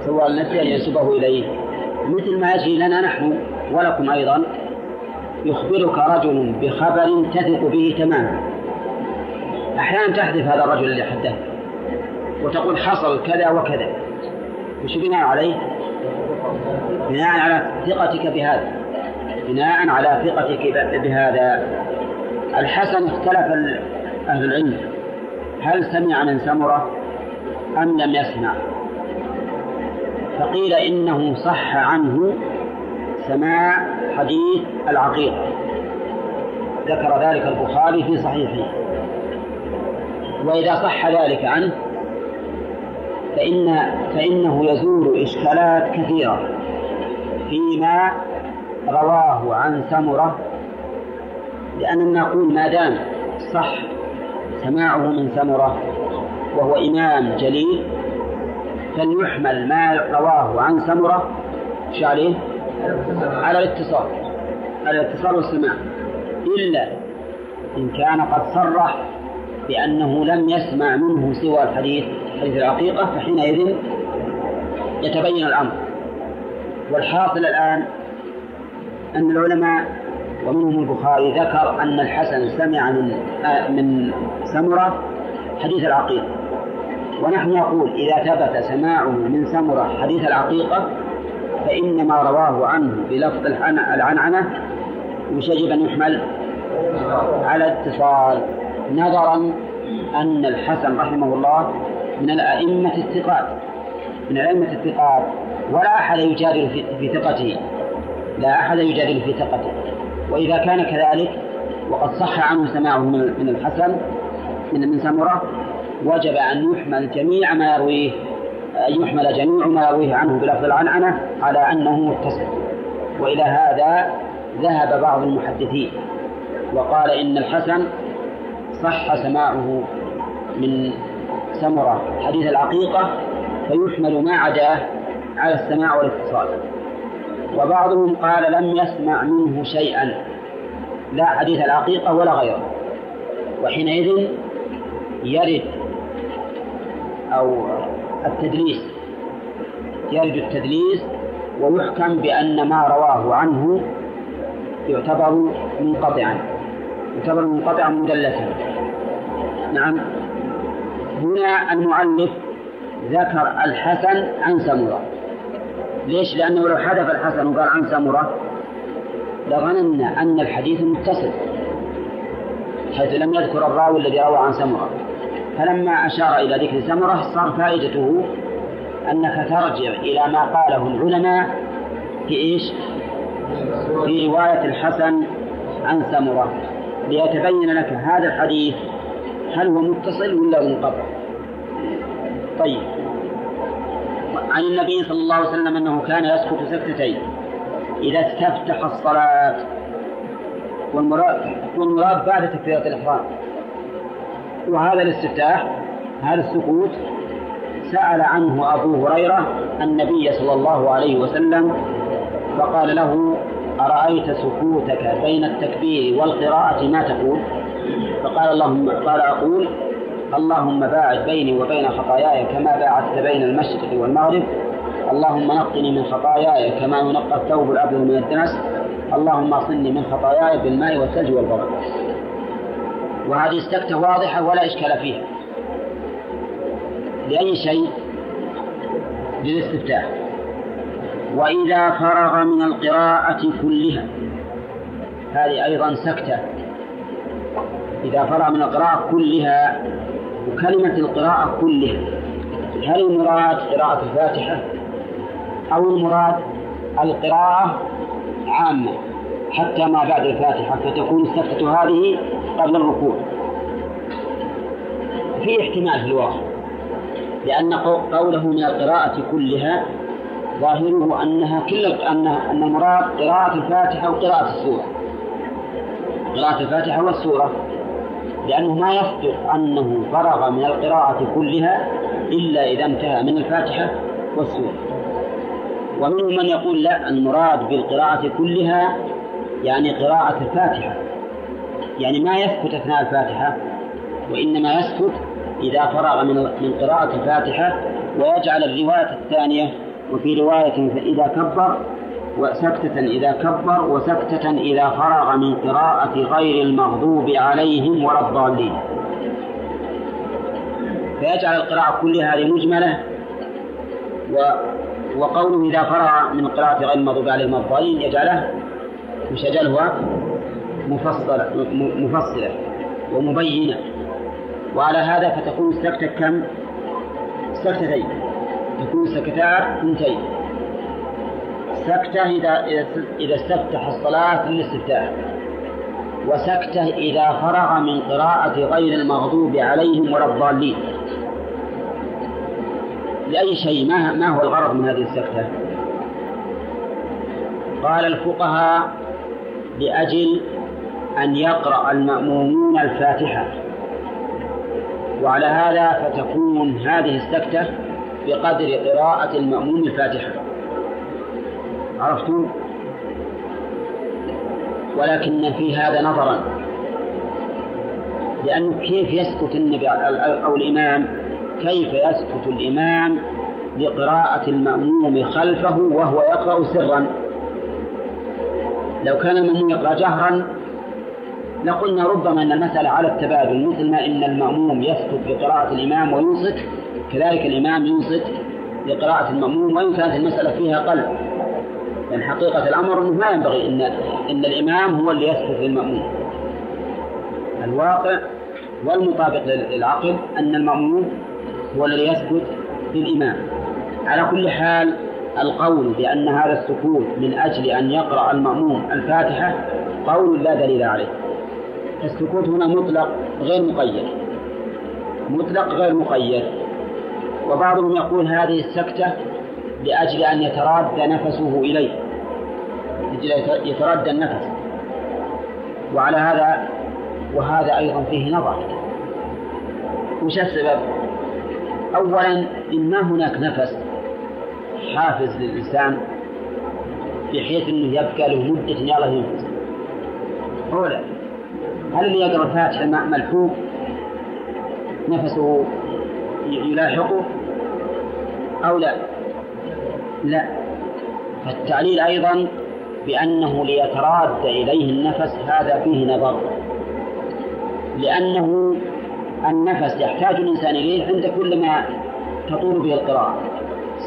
Speaker 1: سوغ لنفسه أن ينسبه إليه. مثل ما يجري لنا نحن ولكم أيضا يخبرك رجل بخبر تثق به تماما. أحيانا تحذف هذا الرجل اللي حدث وتقول حصل كذا وكذا. وش بناء عليه؟ بناء على ثقتك بهذا. بناء على ثقتك بهذا. الحسن اختلف أهل العلم. هل سمع من سمرة؟ أم لم يسمع. فقيل إنه صح عنه سماع حديث العقيقة ذكر ذلك البخاري في صحيحه. وإذا صح ذلك عنه فإن فإنه يزول إشكالات كثيرة فيما رواه عن سمرة لأننا نقول ما دام صح سماعه من سمرة وهو إمام جليل فليحمل ما رواه عن سمرة شو عليه؟ على الاتصال على الاتصال والسماع إلا إن كان قد صرح بأنه لم يسمع منه سوى الحديث حديث العقيقة فحينئذ يتبين الأمر والحاصل الآن أن العلماء ومنهم البخاري ذكر أن الحسن سمع من آه، من سمرة حديث العقيقة ونحن نقول إذا ثبت سماعه من سمرة حديث العقيقة فإن ما رواه عنه بلفظ العنعنة. مش يجب أن يحمل على اتصال. نظرا أن الحسن رحمه الله من الأئمة الثقات من الأئمة الثقات. ولا أحد يجادل في ثقته. لا أحد يجادل في ثقته. وإذا كان كذلك وقد صح عنه سماعه من الحسن من من سمرة وجب أن يحمل جميع ما يرويه أن يحمل جميع ما يرويه عنه بلفظ العنعنة على أنه متصل. وإلى هذا ذهب بعض المحدثين وقال إن الحسن صح سماعه من سمرة حديث العقيقة فيحمل ما عداه على السماع والاتصال. وبعضهم قال لم يسمع منه شيئا لا حديث العقيقة ولا غيره. وحينئذ يرد أو التدليس يرد التدليس ويحكم بأن ما رواه عنه يعتبر منقطعا يعتبر منقطعا مدلسا. نعم. هنا المؤلف ذكر الحسن عن سمرة. ليش؟ لأنه لو حذف الحسن وقال عن سمرة لظننا أن الحديث متصل حيث لم يذكر الراوي الذي روى عن سمرة فلما أشار إلى ذكر سمرة صار فائدته أنك ترجع إلى ما قاله العلماء في إيش؟ في رواية الحسن عن سمرة ليتبين لك هذا الحديث هل هو متصل ولا منقطع؟ طيب عن النبي صلى الله عليه وسلم أنه كان يسكت سكتتين. إذا استفتح الصلاة والمراد والمراد بعد تكبيرة الإحرام. وهذا الاستفتاح هذا السكوت سأل عنه أبو هريرة النبي صلى الله عليه وسلم فقال له أرأيت سكوتك بين التكبير والقراءة؟ ما تقول؟ فقال اللهم قال أقول اللهم باعد بيني وبين خطاياي كما باعدت بين المشرق والمغرب. اللهم نقني من خطاياي كما ينقى الثوب الأبيض من الدنس. اللهم اصلني من خطاياي بالماء والثلج والبرد. وهذه السكتة واضحة ولا إشكال فيها. لأي شيء؟ للاستفتاح وإذا فرغ من القراءة كلها هذه أيضا سكتة. إذا فرغ من القراءة كلها وكلمة القراءة كلها هل المراد قراءة الفاتحة أو المراد القراءة عامة؟ حتى ما بعد الفاتحة فتكون السكتة هذه قبل الركوع. في احتمال في الواقع لأن قوله من القراءة كلها ظاهره أنها كل أنها أن المراد قراءة الفاتحة وقراءة السورة. قراءة الفاتحة والسورة. لأنه ما يصدق أنه فرغ من القراءة كلها إلا إذا انتهى من الفاتحة والسورة. ومنهم من يقول لا المراد بالقراءة كلها يعني قراءة الفاتحة. يعني ما يسكت أثناء الفاتحة وإنما يسكت إذا فرغ من من قراءة الفاتحة ويجعل الرواية الثانية. وفي رواية إذا كبر وسكتة إذا كبر وسكتة إذا فرغ من قراءة غير المغضوب عليهم ولا الضالين. فيجعل القراءة كلها هذه مجملة و وقوله إذا فرغ من قراءة غير المغضوب عليهم الضالين يجعله مش مفصلة مفصلة ومبينة. وعلى هذا فتكون السكتة كم؟ سكتتين تكون سكتات اثنتين. سكتة إذا إذا استفتح الصلاة في الاستفتاح وسكتة إذا فرغ من قراءة غير المغضوب عليهم ولا الضالين. لأي شيء؟ ما ما هو الغرض من هذه السكتة؟ قال الفقهاء لأجل أن يقرأ المأمومون الفاتحة. وعلى هذا فتكون هذه السكتة بقدر قراءة المأموم الفاتحة. عرفتم؟ ولكن في هذا نظرا. لأنه كيف يسكت النبي أو الإمام؟ كيف يسكت الإمام لقراءة المأموم خلفه وهو يقرأ سرا؟ لو كان المأموم يقرأ جهرا لقلنا ربما أن المسألة على التبادل مثل ما إن المأموم يسكت لقراءة الإمام وينصت كذلك الإمام ينصت لقراءة المأموم وإن كانت المسألة فيها قلب. لأن حقيقة الأمر أنه ما ينبغي إن إن الإمام هو اللي يسكت للمأموم الواقع والمطابق للعقل أن المأموم هو الذي يسكت للإمام. على كل حال القول بأن هذا السكوت من أجل أن يقرأ المأموم الفاتحة قول لا دليل عليه. السكوت هنا مطلق غير مقيد. مطلق غير مقيد. وبعضهم يقول هذه السكتة لأجل أن يتراد نفسه إليه يتردى النفس. وعلى هذا وهذا أيضا فيه نظر. وش السبب؟ أولا إما هناك نفس حافز للإنسان بحيث أنه يبقى له مدة يلا ينفس أولا هل اللي يقرأ الفاتحة ملحوق نفسه يلاحقه؟ أو لا؟ لا. فالتعليل أيضا بأنه ليتراد إليه النفس هذا فيه نظر. لأنه النفس يحتاج الإنسان إليه عند كل ما تطول به القراءة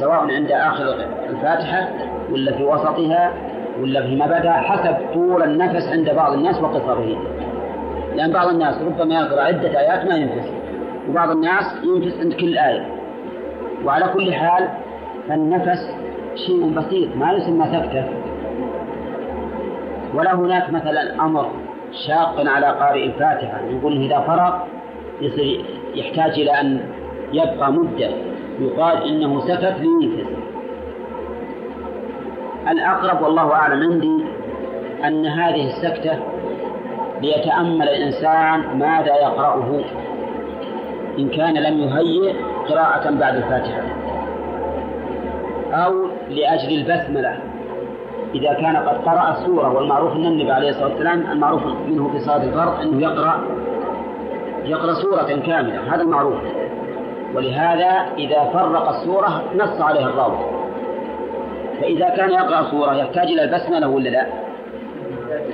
Speaker 1: سواء عند آخر الفاتحة ولا في وسطها ولا فيما بدا حسب طول النفس عند بعض الناس وقصره. لأن بعض الناس ربما يقرأ عدة آيات ما ينفس وبعض الناس ينفس عند كل آية. وعلى كل حال فالنفس شيء بسيط ما يسمى سكتة ولا هناك مثلا أمر شاق على قارئ الفاتحة يقول إذا فرغ يصير يحتاج إلى أن يبقى مدة يقال إنه سكت لينفس الأقرب والله أعلم عندي أن هذه السكتة ليتأمل الإنسان ماذا يقرأه إن كان لم يهيئ قراءة بعد الفاتحة أو لأجل البسملة. إذا كان قد قرأ السورة والمعروف أن النبي عليه الصلاة والسلام المعروف منه في صلاة الفرض أنه يقرأ يقرأ سورة كاملة هذا المعروف. ولهذا إذا فرق السورة نص عليها الراوي. فإذا كان يقرأ سورة يحتاج إلى البسملة ولا لا؟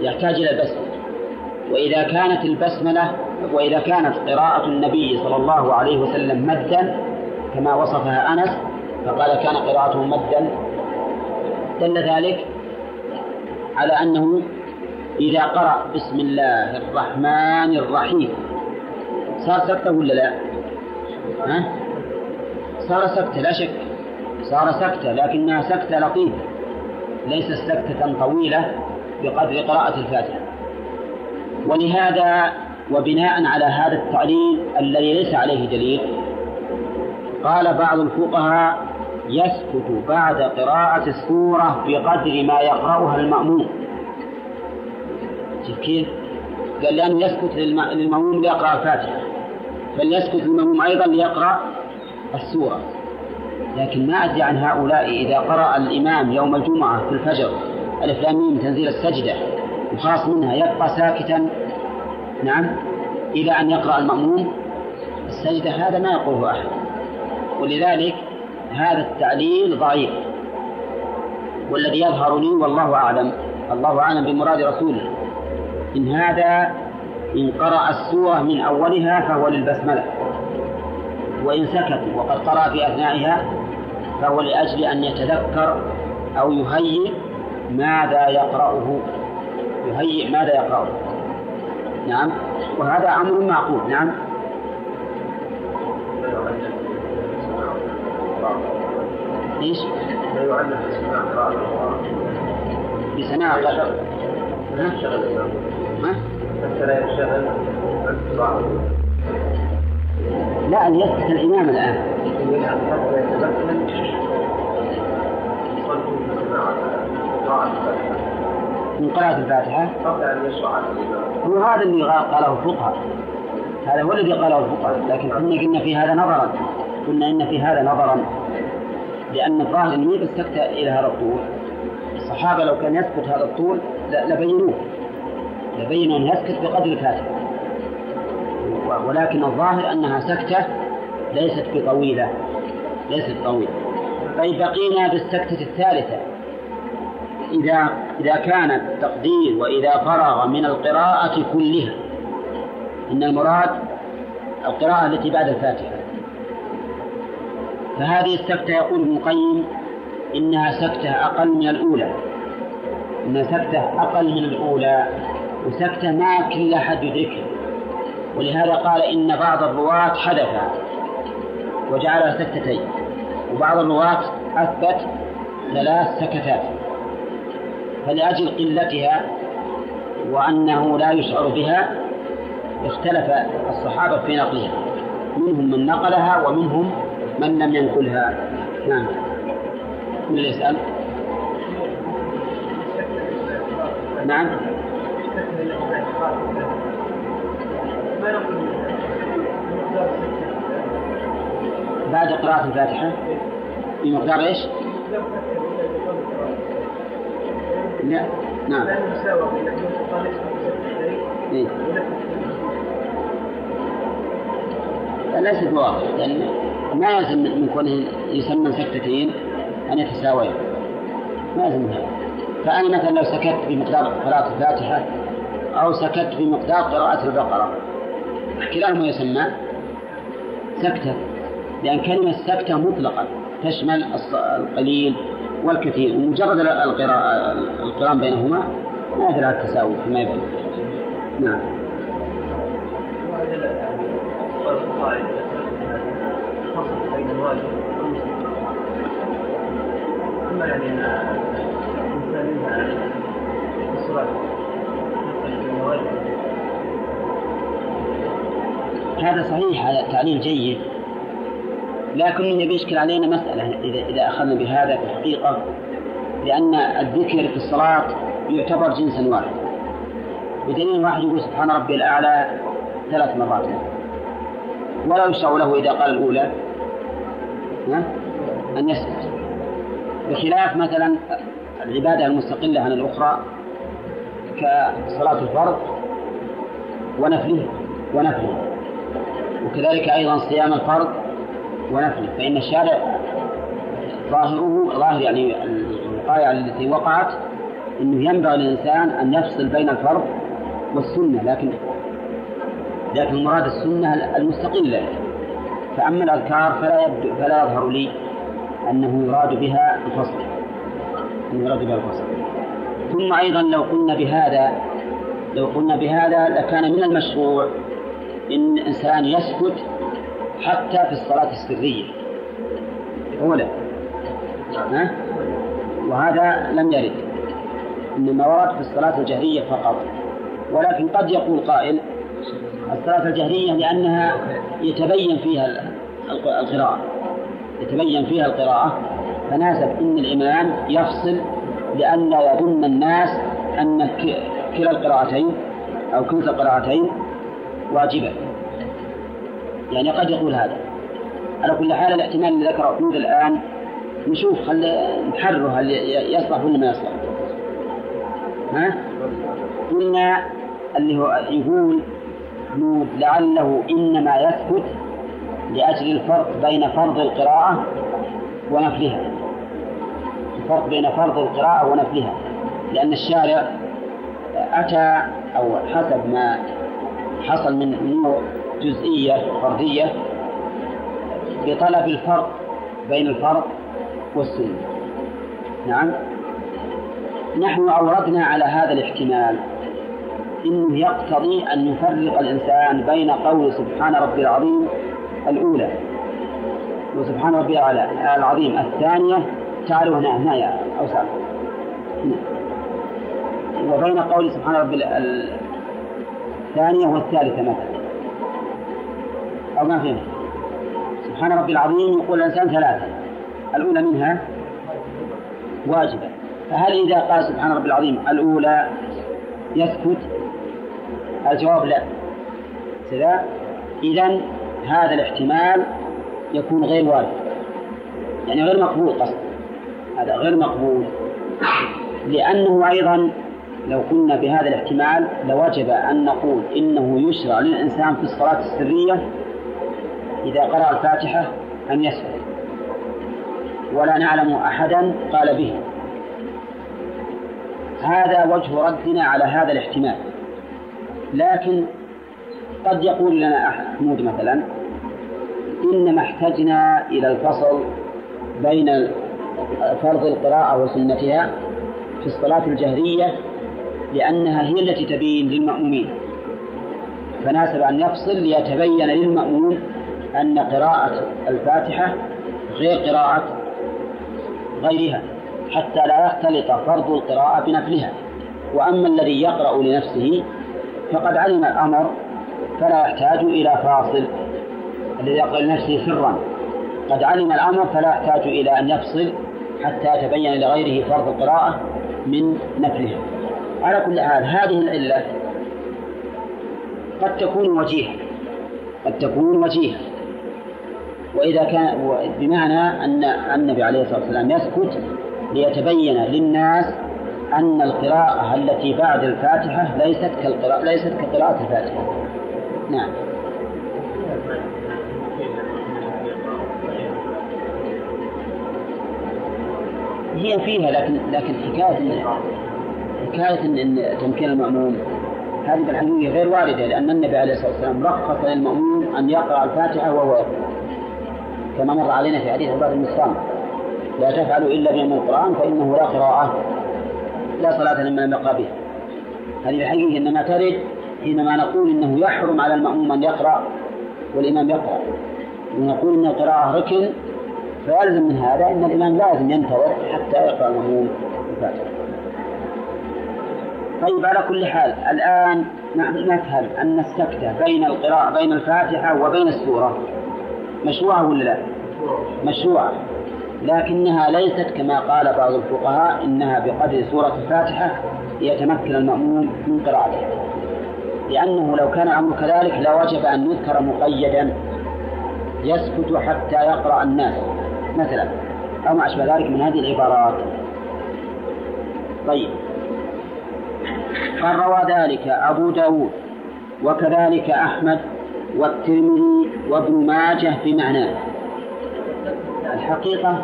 Speaker 1: يحتاج إلى البسملة. وإذا كانت البسملة وإذا كانت قراءة النبي صلى الله عليه وسلم مدا كما وصفها أنس فقال كان قراءته مدا دل ذلك على أنه إذا قرأ بسم الله الرحمن الرحيم صار سكتة ولا لا؟ ها؟ صار سكتة لا شك صار سكتة لكنها سكتة لطيفة ليست سكتة طويلة بقدر قراءة الفاتحة ولهذا وبناء على هذا التعليل الذي ليس عليه دليل قال بعض الفقهاء يسكت بعد قراءة السورة بقدر ما يقرأها المأموم. كيف؟ قال لأنه يسكت للمأموم ليقرأ الفاتحة. فليسكت المأموم أيضا ليقرأ السورة. لكن ما أدري عن هؤلاء إذا قرأ الإمام يوم الجمعة في الفجر ألف لام تنزيل السجدة وخاص منها يبقى ساكتا. نعم إلى أن يقرأ المأموم السجدة هذا ما يقوله أحد. ولذلك هذا التعليل ضعيف. والذي يظهر لي والله أعلم. الله أعلم بمراد رسوله. إن هذا إن قرأ السورة من أولها فهو للبسملة. وإن سكت وقد قرأ في أثنائها فهو لأجل أن يتذكر أو يهيئ ماذا يقرأه. يهيئ ماذا يقرأه. نعم. وهذا أمر معقول. نعم. إيش؟ بسماع لا أن يسكت الإمام الآن. من قراءة الفاتحة. هو هذا اللي قاله الفقهاء. هذا هو الذي قاله الفقهاء لكن كنا قلنا في هذا نظرا. قلنا إن في هذا نظرا لأن الظاهر يبي السكت إلى هذا الطول. الصحابة لو كان يسكت هذا الطول لبينوه. لبينوا أن يسكت بقدر الفاتحة. ولكن الظاهر أنها سكتة ليست بطويلة. ليست طويلة طيب بقينا بالسكتة الثالثة. إذا إذا كان التقدير وإذا فرغ من القراءة كلها إن المراد القراءة التي بعد الفاتحة. فهذه السكتة يقول ابن القيم إنها سكتة أقل من الأولى. إنها سكتة أقل من الأولى وسكتة ما كل أحد يدركها. ولهذا قال إن بعض الرواة حدث وجعلها سكتتين وبعض الرواة أثبت ثلاث سكتات. فلأجل قلتها وأنه لا يشعر بها اختلف الصحابة في نقلها. منهم من نقلها ومنهم من لم ينقلها نعم. من يسأل؟ نعم. بعد قراءة الفاتحة. بمقدار إيش؟ لا. نعم. إيه؟ ليست بواضح. لأن ما يلزم من كونه يسمى سكتتين أن يتساويا ما يلزم هذا. فأنا مثلا لو سكت بمقدار قراءة الفاتحة أو سكت بمقدار قراءة البقرة كلاهما يسمى سكتة لأن كلمة سكتة مطلقة تشمل القليل والكثير. ومجرد القراءة القرآن بينهما ما يدل على التساوي فيما يبدو نعم. هذا صحيح هذا تعليل جيد. لكن يبي يشكل علينا مسألة إذا إذا أخذنا بهذا في الحقيقة لأن الذكر في الصلاة يعتبر جنسا واحد بدليل واحد يقول سبحان ربي الأعلى ثلاث مرات. ولا يشرع له إذا قال الأولى. أن يسكت بخلاف مثلا العبادة المستقلة عن الأخرى كصلاة الفرض ونفله ونفله. وكذلك أيضا صيام الفرض ونفله. فإن الشارع ظاهره ظاهر يعني الوقاية التي وقعت أنه ينبغي للإنسان أن يفصل بين الفرض والسنة لكن لكن مراد السنة المستقلة. فأما الأذكار فلا يبدو فلا يظهر لي أنه يراد بها الفصل أنه يراد بها الفصل. ثم أيضا لو قلنا بهذا لو قلنا بهذا لكان من المشروع إن الإنسان يسكت حتى في الصلاة السرية. أولا. ها؟ وهذا لم يرد. إنما ورد في الصلاة الجهرية فقط. ولكن قد يقول قائل الصلاة الجهرية لأنها يتبين فيها القراءة. يتبين فيها القراءة. فناسب إن الإمام يفصل لأن يظن الناس أن كلا القراءتين أو كلتا القراءتين واجبة. يعني قد يقول هذا. على كل حال الاحتمال اللي ذكره حمود الآن نشوف هل نحرره هل يصلح ولا ما يصلح. ها؟ قلنا اللي هو يقول لعله إنما يثبت لأجل الفرق بين فرض القراءة ونفلها الفرق بين فرض القراءة ونفلها لأن الشارع أتى أو حسب ما حصل من أمور جزئية فردية بطلب الفرق بين الفرض والسنة. نعم. نحن أوردنا على هذا الاحتمال إنه يقتضي أن يفرق الإنسان بين قول سبحان ربي العظيم الأولى. وسبحان ربي العظيم. الثانية تعالوا هنا هنا يا أوسع وبين قول سبحان ربي الثانية والثالثة مثلا. أو ما فيه سبحان ربي العظيم يقول الإنسان ثلاثة. الأولى منها واجبة. فهل إذا قال سبحان ربي العظيم الأولى يسكت؟ الجواب لا. كذا. إذا هذا الاحتمال يكون غير وارد. يعني غير مقبول قصد. هذا غير مقبول. لأنه أيضا لو قلنا بهذا الاحتمال لوجب أن نقول إنه يشرع للإنسان في الصلاة السرية إذا قرأ الفاتحة أن يسكت ولا نعلم أحدا قال به. هذا وجه ردنا على هذا الاحتمال. لكن قد يقول لنا محمود مثلا إنما احتجنا إلى الفصل بين فرض القراءة وسنتها في الصلاة الجهرية لأنها هي التي تبين للمأمومين. فناسب أن يفصل ليتبين للمأموم أن قراءة الفاتحة غير قراءة غيرها حتى لا يختلط فرض القراءة بنفلها. وأما الذي يقرأ لنفسه فقد علم الأمر فلا يحتاج إلى فاصل. الذي يقرأ لنفسه سرا قد علم الأمر فلا يحتاج إلى أن يفصل حتى يتبين لغيره فرض القراءة من نفلها على كل حال هذه العلة قد تكون وجيهة قد تكون وجيهة وإذا كان بمعنى أن النبي عليه الصلاة والسلام يسكت ليتبين للناس أن القراءة التي بعد الفاتحة ليست كالقراءة ليست كقراءة الفاتحة. نعم. هي فيها لكن لكن حكاية حكاية إن تمكين المأموم هذه بالحقيقة غير واردة لأن النبي عليه الصلاة والسلام رخص للمأموم أن يقرأ الفاتحة وهو كما مر علينا في حديث عباد بن لا تفعلوا إلا بأم القرآن فإنه لا قراءة لا صلاة لمن لم يقرأ به هذه الحقيقة إنما ترد حينما نقول إنه يحرم على المأموم أن يقرأ والإمام يقرأ. ونقول إن القراءة ركن فيلزم من هذا أن الإمام لازم ينتظر حتى يقرأ المأموم الفاتحة. طيب على كل حال الآن نفهم أن السكتة بين القراءة بين الفاتحة وبين السورة مشروعة ولا لا؟ مشروعة. لكنها ليست كما قال بعض الفقهاء إنها بقدر سورة الفاتحة ليتمكن المأموم من قراءتها. لأنه لو كان الأمر كذلك لوجب أن يذكر مقيدا يسكت حتى يقرأ الناس مثلا أو ما أشبه ذلك من هذه العبارات. طيب. قال روى ذلك أبو داود وكذلك أحمد والترمذي وابن ماجه بمعناه. الحقيقة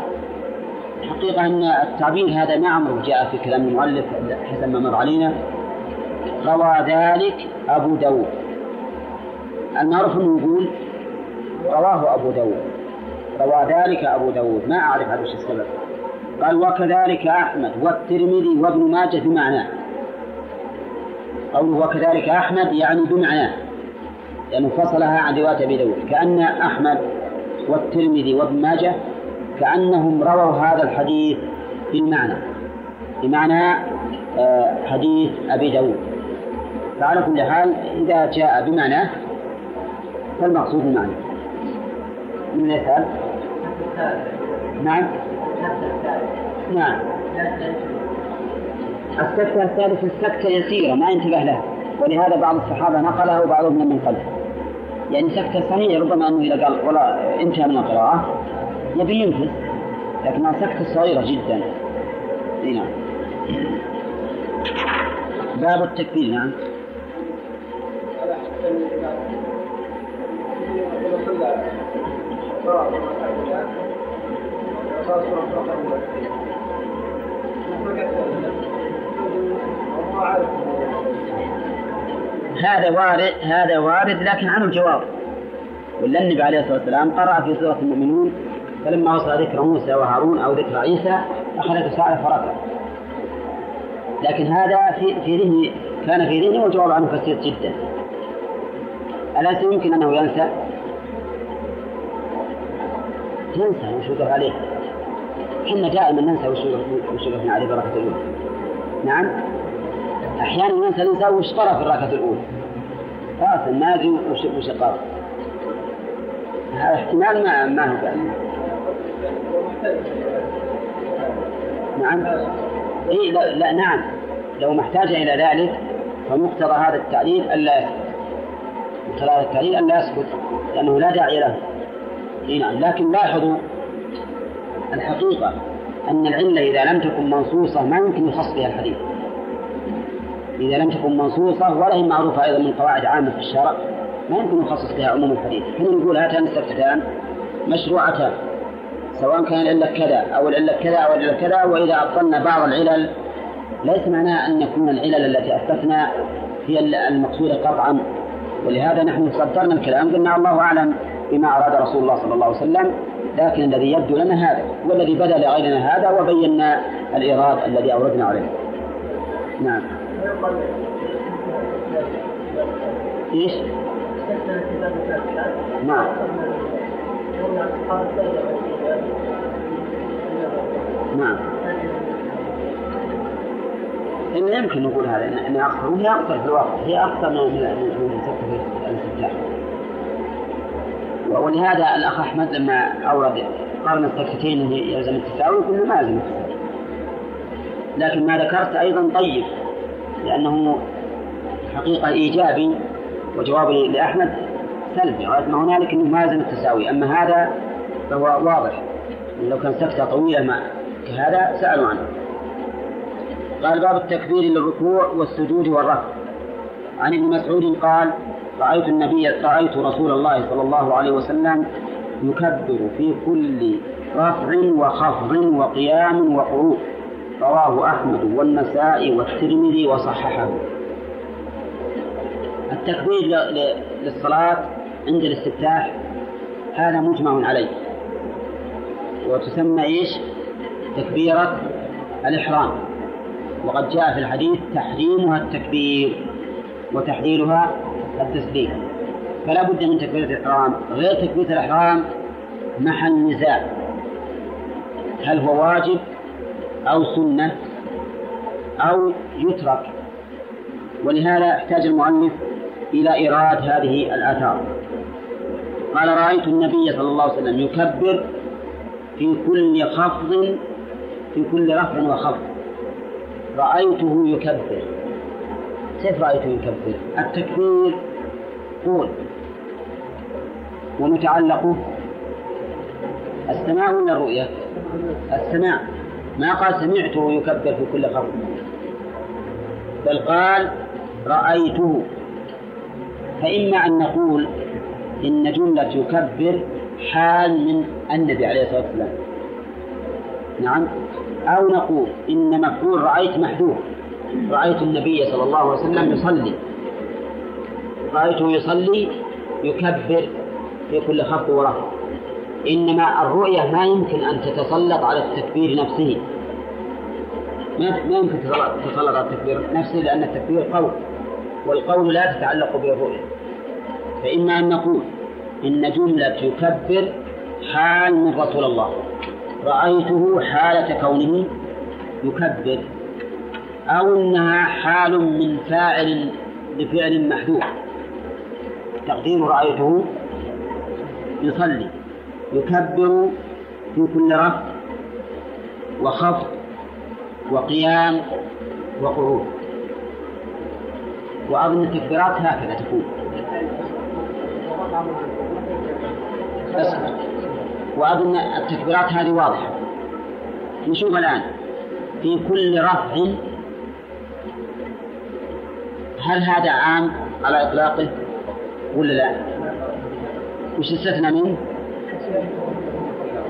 Speaker 1: الحقيقة أن التعبير هذا ما عمره جاء في كلام المؤلف حسب ما مر علينا. روى ذلك أبو داود. المعروف أنه يقول رواه أبو داود. روى ذلك أبو داود. ما أعرف هذا وش السبب. قال وكذلك أحمد والترمذي وابن ماجه بمعناه. قوله وكذلك أحمد يعني بمعناه. لأنه فصلها عن رواية أبي داود. كأن أحمد والترمذي وابن ماجه كأنهم رووا هذا الحديث بالمعنى. بمعنى آه، حديث أبي داود. فعلى كل حال إذا جاء بمعنى فالمقصود بمعنى. من مثال نعم. نعم. السكتة الثالثة السكتة يسيرة ما انتبه لها. ولهذا بعض الصحابة نقلها وبعضهم لم ينقلها يعني سكتة صحيحة ربما أنه إذا قال ولا انتهى من القراءة. يبي ينفذ لكنها سكتة صغيرة جدا. نعم. باب التكبير نعم. هذا وارد هذا وارد لكن عنه الجواب. ولا النبي عليه الصلاة والسلام قرأ في سورة المؤمنون فلما وصل ذكر موسى وهارون أو ذكر عيسى أخذ ساعة فركع لكن هذا في في ذهني كان في ذهني والجواب عنه كثير جدا. أليس يمكن أنه ينسى؟ ينسى وش عليه. إحنا دائما ننسى وش عليه بالركعة الأولى. نعم؟ أحيانا ينسى الإنسان وش قرأ في الركعة الأولى؟ خلاص ما أدري وش قرأ احتمال ما ما هو نعم؟ إيه لا, لا نعم. لو ما احتاج إلى ذلك فمقتضى هذا التعليل ألا هذا التعليل ألا يسكت لأنه لا داعي له. نعم لكن لاحظوا الحقيقة أن العلة إذا لم تكن منصوصة ما يمكن يخص بها الحديث. إذا لم تكن منصوصة ولا هي معروفة أيضا من قواعد عامة في الشرع ما يمكن يخصص بها عموم الحديث. كنا نقول هاتان السبتتان مشروعتان سواء كان العلة كذا أو العلة كذا أو العلة كذا وإذا أبطلنا بعض العلل ليس معناه أن يكون العلل التي أثبتنا هي المقصودة قطعا. ولهذا نحن صدرنا الكلام قلنا الله أعلم بما أراد رسول الله صلى الله عليه وسلم لكن الذي يبدو لنا هذا والذي بدا لغيرنا هذا وبينا الإيراد الذي أوردنا عليه. نعم. إيش؟ نعم. نعم. إن يمكن نقول هذا إن أكثر. وهي أكثر في الواقع هي أكثر من من في الاستفتاح ولهذا الأخ أحمد لما أورد قارن السكتتين يلزم التساوي قلنا ما يلزم التساوي لكن ما ذكرت أيضا طيب لأنه حقيقة إيجابي وجوابي لأحمد سلبي ما هنالك أنه ما يلزم التساوي. أما هذا فهو واضح. لو كان سكتة طويلة ما كهذا سألوا عنه. قال باب التكبير للركوع والسجود والرفع عن ابن مسعود قال رأيت النبي رأيت رسول الله صلى الله عليه وسلم يكبر في كل رفع وخفض وقيام وقعود. رواه أحمد والنسائي والترمذي وصححه. التكبير للصلاة عند الاستفتاح هذا مجمع عليه. وتسمى إيش؟ تكبيرة الإحرام. وقد جاء في الحديث تحريمها التكبير وتحليلها التسليم. فلا بد من تكبيرة الإحرام. غير تكبيرة الإحرام محل نزاع. هل هو واجب أو سنة أو يترك؟ ولهذا احتاج المؤلف إلى إيراد هذه الآثار. قال رأيت النبي صلى الله عليه وسلم يكبر في كل خفض في كل رفع وخفض. رأيته يكبر. كيف رأيته يكبر؟ التكبير. قول. ومتعلقه السماع ولا الرؤية؟ السماع ما قال سمعته يكبر في كل خفض بل قال رأيته. فإما أن نقول إن جملة يكبر حال من النبي عليه الصلاة والسلام. نعم. أو نقول إن مفعول رأيت محذوف. رأيت النبي صلى الله عليه وسلم يصلي. رأيته يصلي يكبر في كل خفض ورفع إنما الرؤية ما يمكن أن تتسلط على التكبير نفسه. ما يمكن تتسلط على التكبير نفسه لأن التكبير قول والقول لا تتعلق بالرؤية. فإما أن نقول إن جملة يكبر حال من رسول الله. رأيته حالة كونه يكبر أو إنها حال من فاعل لفعل محذوف. تقدير رأيته يصلي يكبر في كل رفع وخفض وقيام وقعود. وأظن التكبيرات هكذا تكون. بس. وأظن التكبيرات هذه واضحة. نشوف الآن. في كل رفع هل هذا عام على إطلاقه ولا لا؟ وش استثنى منه؟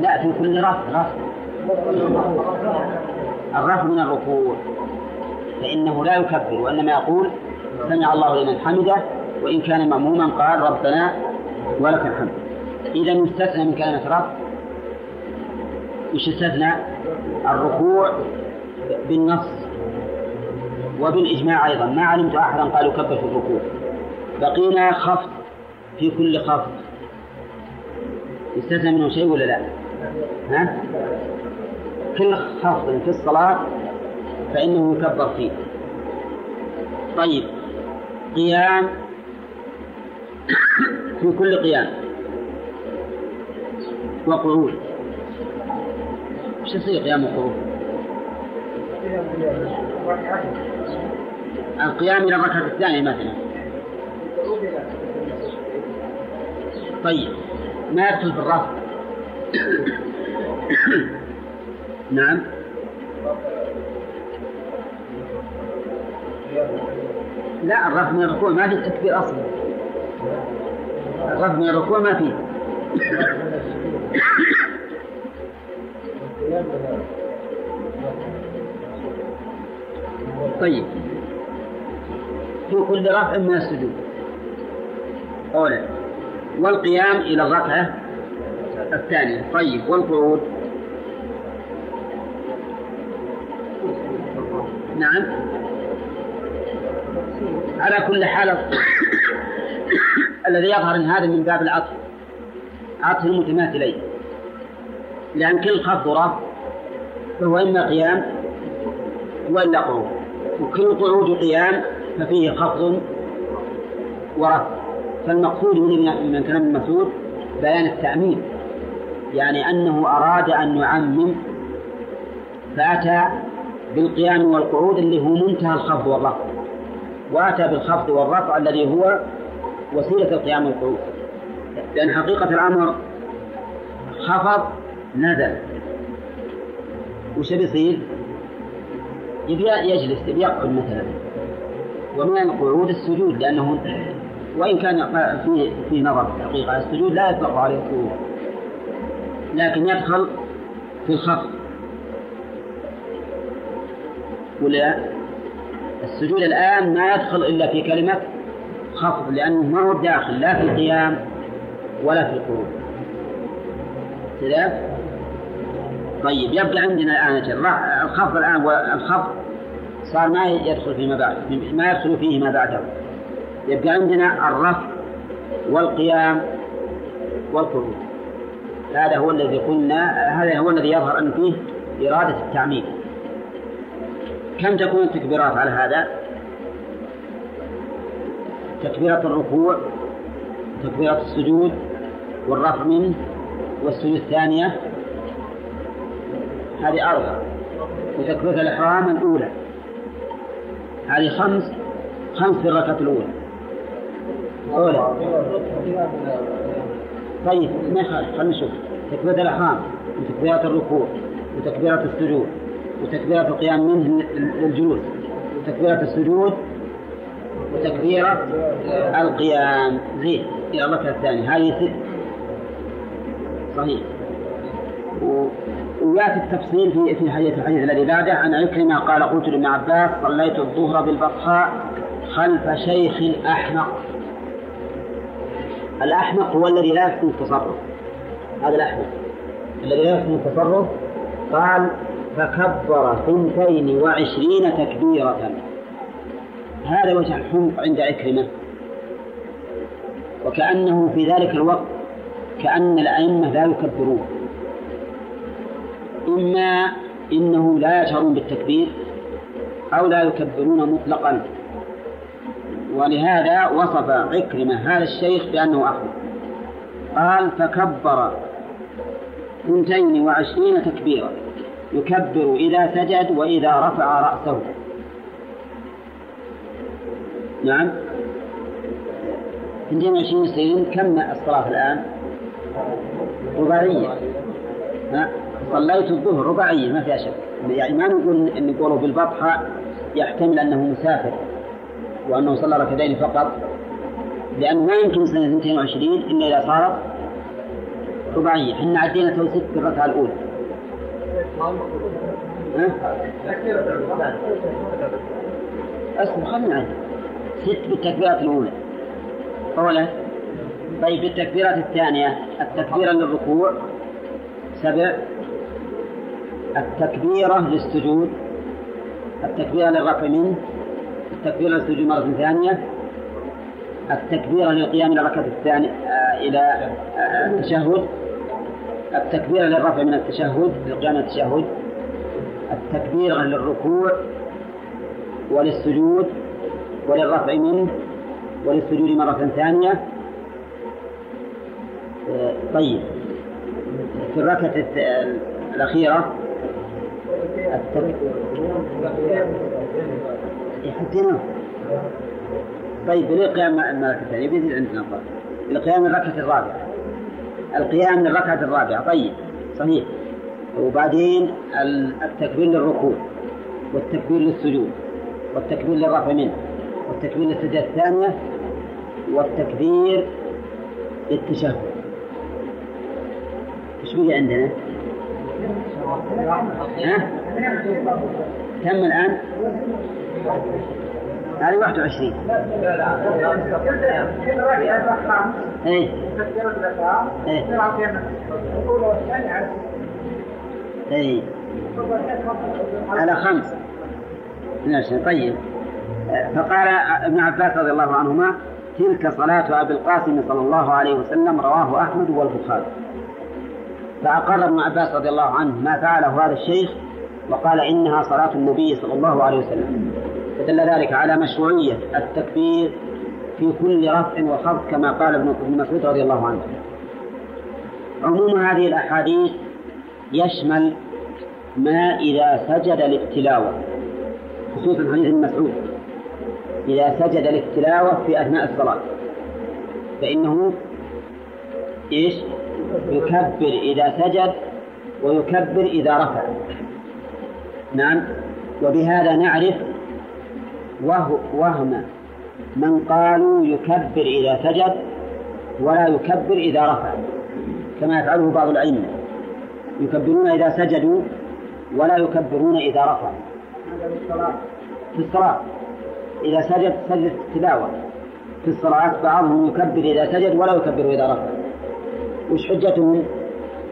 Speaker 1: لا في كل رفع رفع. الرفع من الركوع. فإنه لا يكبر وإنما يقول سمع الله لمن حمده وإن كان مأموما قال ربنا ولك الحمد. إذا يستثنى من كلمة رب وش استثنى؟ الركوع بالنص وبالإجماع أيضا ما علمت أحدا قال يكبر في الركوع بقينا خفض في كل خفض يستثنى منه شيء ولا لا؟ ها؟ كل خفض في الصلاة فإنه يكبر فيه طيب قيام في كل قيام وقعود وش يصير قيام وقعود؟ القيام إلى الركعة الثانية مثلا. طيب ما يدخل في الرفع نعم. لا الرفع من الركوع ما في التكبير أصلا. الرفع من الركوع ما فيه. طيب. في كل رفع من السجود أولا والقيام إلى الركعة الثانية. طيب والقعود؟ نعم. على كل حال الذي يظهر إن هذا من باب العطف. عطف المتماثلين. لأن كل ورفع فهو إما قيام وإلا قعود. وكل قعود قيام ففيه خفض ورفع فالمقصود هنا من كلام المسعود بيان التأمين. يعني أنه أراد أن يعمم فأتى بالقيام والقعود اللي هو منتهى الخفض والرفع وأتى بالخفض والرفع الذي هو وسيلة القيام والقعود. لأن حقيقة الأمر خفض نزل. وش بيصير؟ يبي يجلس يبي يقعد مثلا. ومن القعود السجود لأنه وإن كان في في نظر في الحقيقة السجود لا يطلق عليه القعود لكن يدخل في الخفض. ولا؟ السجود الآن ما يدخل إلا في كلمة خفض لأنه ما هو داخل لا في القيام. ولا في القعود كذا طيب يبقى عندنا الآن الخفض الآن والخفض صار ما يدخل فيما بعد ما يدخل فيه ما بعده. يبقى عندنا الرفع والقيام والقعود هذا هو الذي قلنا هذا هو الذي يظهر أن فيه إرادة التعميم. كم تكون التكبيرات على هذا؟ تكبيرة الركوع تكبيرة السجود والرفع منه والسجود الثانية. هذه أربعة وتكبيرة الإحرام الأولى. هذه خمس خمس في الركعة الأولى. أولى. طيب ما يخالف؟ خلينا نشوف. تكبيرة الإحرام وتكبيرة الركوع وتكبيرة السجود وتكبيرة القيام منه للجلوس. وتكبيرة السجود وتكبيرة القيام. زين إلى الركعة الثانية. هذه ست صحيح. ويأتي التفصيل في في حديث الحديث الذي بعده عن عكرمة قال قلت لابن عباس صليت الظهر بالبطحاء خلف شيخ أحمق الأحمق هو الذي لا يحسن التصرف هذا الأحمق. الذي لا يحسن التصرف قال فكبر ثنتين وعشرين تكبيرة. هذا وجه الحمق عند عكرمة. وكأنه في ذلك الوقت كأن الأئمة لا يكبرون. إما إنه لا يشعرون بالتكبير أو لا يكبرون مطلقا. ولهذا وصف عكرمة هذا الشيخ بأنه أحمد قال فكبر اثنتين وعشرين تكبيرا. يكبر إذا سجد وإذا رفع رأسه. نعم. اثنتين وعشرين سنين كم الصلاة الآن؟ رباعية. صليت الظهر رباعية ما فيها شك يعني ما نقول نقوله بالبطحة يحتمل أنه مسافر وأنه صلى ركعتين فقط لأنه ما يمكن سنة 22 إلا إذا صارت رباعية. إحنا عدينا تو ست في الركعة الأولى؟ أسمع خلينا نعد ست بالتكبيرات الأولى. أولا طيب بالتكبيرات الثانية. التكبيرة للركوع. سبع. التكبيرة للسجود. التكبيرة للرفع منه. التكبير للسجود مرة ثانية. التكبير للقيام إلى الركعة الثانية آه، إلى آه، التشهد. التكبير للرفع من التشهد للقيام التشهد. التكبير للركوع وللسجود وللرفع منه وللسجود مرة ثانية. آه، طيب. في الركعة الأخيرة. حطيناه طيب للقيام الملك الثاني بيزيد عندنا الضرب القيام الركعة الرابعة. القيام من الركعة الرابعة. طيب صحيح. وبعدين التكبير للركوع والتكبير للسجود والتكبير للرفع منه والتكبير للسجدة الثانية والتكبير للتشهد. إيش بقي عندنا؟ ها؟ كم الآن؟ هذه 21 إيه. إيه. على خمس. ماشي طيب. فقال ابن عباس رضي الله عنهما تلك صلاة أبي القاسم صلى الله عليه وسلم رواه أحمد والبخاري. فأقر ابن عباس رضي الله عنه ما فعله هذا الشيخ وقال إنها صلاة النبي صلى الله عليه وسلم. فدل ذلك على مشروعية التكبير في كل رفع وخفض كما قال ابن مسعود رضي الله عنه. عموم هذه الأحاديث يشمل ما إذا سجد للتلاوة خصوصا حديث ابن مسعود. إذا سجد للتلاوة في أثناء الصلاة فإنه إيش؟ يكبر إذا سجد ويكبر إذا رفع نعم. وبهذا نعرف وهم من قالوا يكبر إذا سجد ولا يكبر إذا رفع كما يفعله بعض الأئمة يكبرون إذا سجدوا ولا يكبرون إذا رفعوا في الصلاة. إذا سجد سجد التلاوة في الصلاة بعضهم يكبر إذا سجد ولا يكبر إذا رفع وش حجتهم؟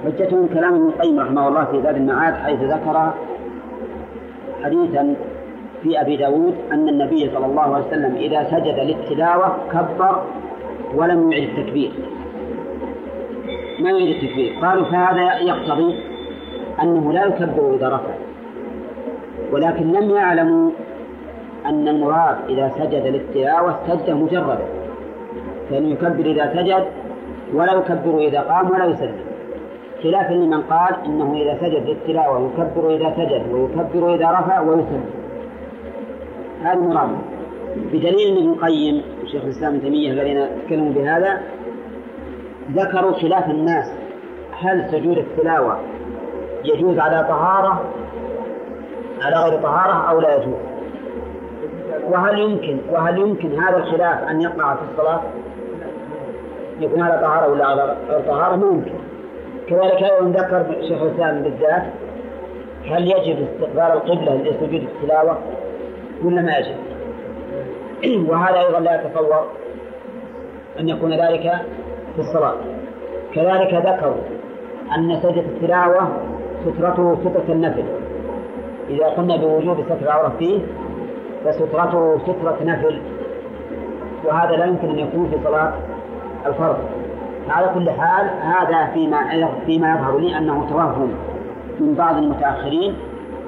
Speaker 1: من؟ كلام ابن القيم رحمه الله في زاد المعاد حيث ذكر حديثا في أبي داود أن النبي صلى الله عليه وسلم إذا سجد للتلاوة كبر ولم يعد التكبير. ما يعيد التكبير. قالوا فهذا يقتضي أنه لا يكبر إذا رفع. ولكن لم يعلموا أن المراد إذا سجد للتلاوة سجدة مجردة فإنه يكبر إذا سجد ولا يكبر إذا قام ولا يسلم. خلافا لمن قال إنه إذا سجد للتلاوة يكبر إذا سجد ويكبر إذا رفع ويسلم. هذا المراد بدليل ابن القيم وشيخ الإسلام ابن تيمية الذين تكلموا بهذا ذكروا خلاف الناس. هل سجود التلاوة يجوز على طهارة؟ على غير طهارة أو لا يجوز؟ وهل يمكن وهل يمكن هذا الخلاف أن يقع في الصلاة؟ يكون على طهارة ولا على غير طهارة ما يمكن كذلك أيضا ذكر شيخ الإسلام بالذات هل يجب استقبال القبلة لسجود التلاوة ولا ما يجب؟ وهذا أيضا لا يتصور أن يكون ذلك في الصلاة. كذلك ذكروا أن سجدة التلاوة سترته سترة النفل. إذا قلنا بوجوب ستر العورة فيه فسترته سترة نفل. وهذا لا يمكن أن يكون في صلاة الفرض. على كل حال هذا فيما فيما يظهر لي أنه توهم من بعض المتأخرين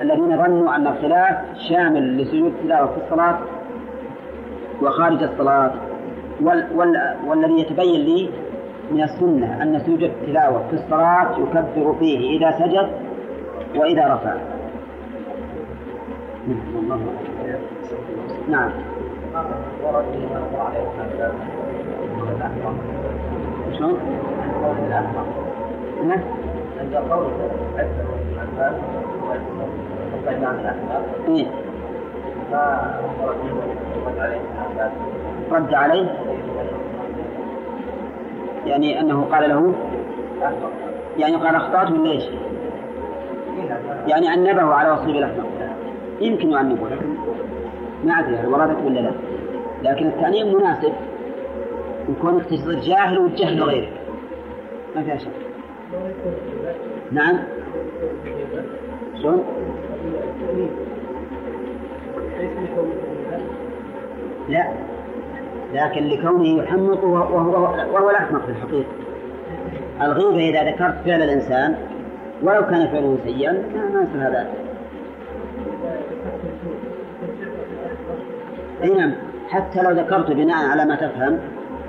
Speaker 1: الذين ظنوا أن الخلاف شامل لسجود التلاوة في الصلاة وخارج الصلاة وال وال والذي يتبين لي من السنة أن سجود التلاوة في الصلاة يكبر فيه إذا سجد وإذا رفع. نعم. شلون؟ نعم إيه؟ رد عليه يعني أنه قال له يعني قال أخطأت من ليش؟ يعني أنبه على وصيب الأحمر يمكن يعنبه لكن ما أدري هل وردت ولا لا لكن التعنيم مناسب يكون تصير جاهل وتجهل غيرك ما فيها شك. نعم. شلون؟ لا. لكن لكونه يحمق وهو, وهو الأحمق في الحقيقة. الغيبة إذا ذكرت فعل الإنسان ولو كان فعله سيئا ما يصير هذا. إي نعم. حتى لو ذكرت بناء على ما تفهم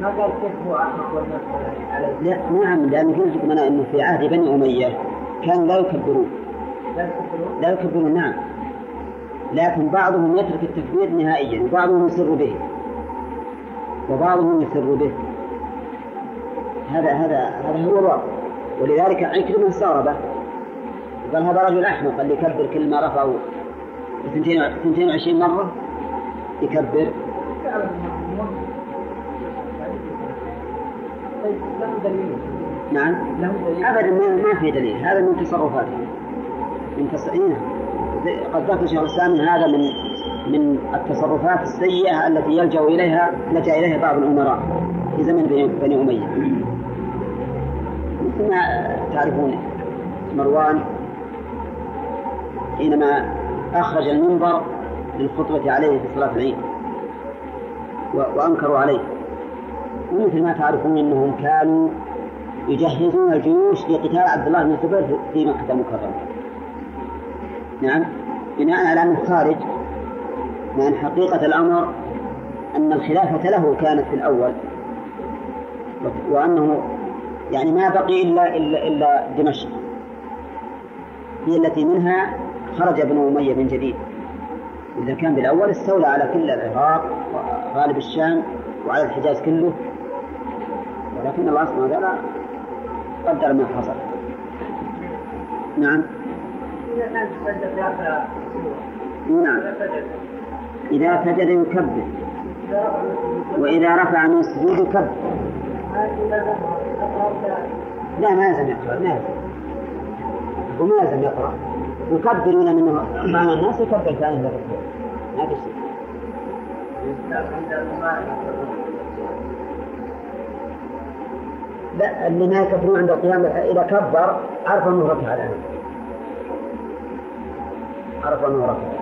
Speaker 1: ما قال كيف هو احمق والناس لا نعم لأن قلت لكم أنا انه في عهد بني أمية كانوا لا يكبرون. لا يكبرون؟ نعم. لكن بعضهم يترك التكبير نهائيا وبعضهم يسر به. وبعضهم يسر به. هذا هذا هذا هو الواقع. ولذلك عكرمة استغربه قال هذا رجل أحمق اللي يكبر كل ما رفعوا 22 مرة يكبر. نعم. أبدا ما في دليل. هذا من تصرفاته. من تصرفاته قد ذكر شيخ الإسلام هذا من من التصرفات السيئة التي يلجأ إليها لجأ إليها بعض الأمراء في زمن بني أمية. مثل ما تعرفون مروان حينما أخرج المنبر للخطبة عليه في صلاة العيد وأنكروا عليه. ومثل ما تعرفون أنهم كانوا يجهزون الجيوش لقتال عبد الله بن الزبير في مكة المكرمة. نعم. بناء على أنه خارج لأن حقيقة الأمر أن الخلافة له كانت في الأول. وأنه يعني ما بقي إلا إلا إلا دمشق. هي التي منها خرج ابن أمية من جديد. إذا كان بالأول استولى على كل العراق وغالب الشام وعلى الحجاز كله. ولكن الله سبحانه وتعالى قدر ما حصل. نعم. نعم. إذا سجد يكبر. وإذا رفع من السجود يكبر. لا ما يلزم يقرأ ما يلزم وما يلزم يقرأ. يكبر إلى منه مع الناس يكبر ثاني ما في شيء. لا اللي ما يكبرون عند القيام إذا كبر عرف أنه ركع الآن. عرف أنه ركع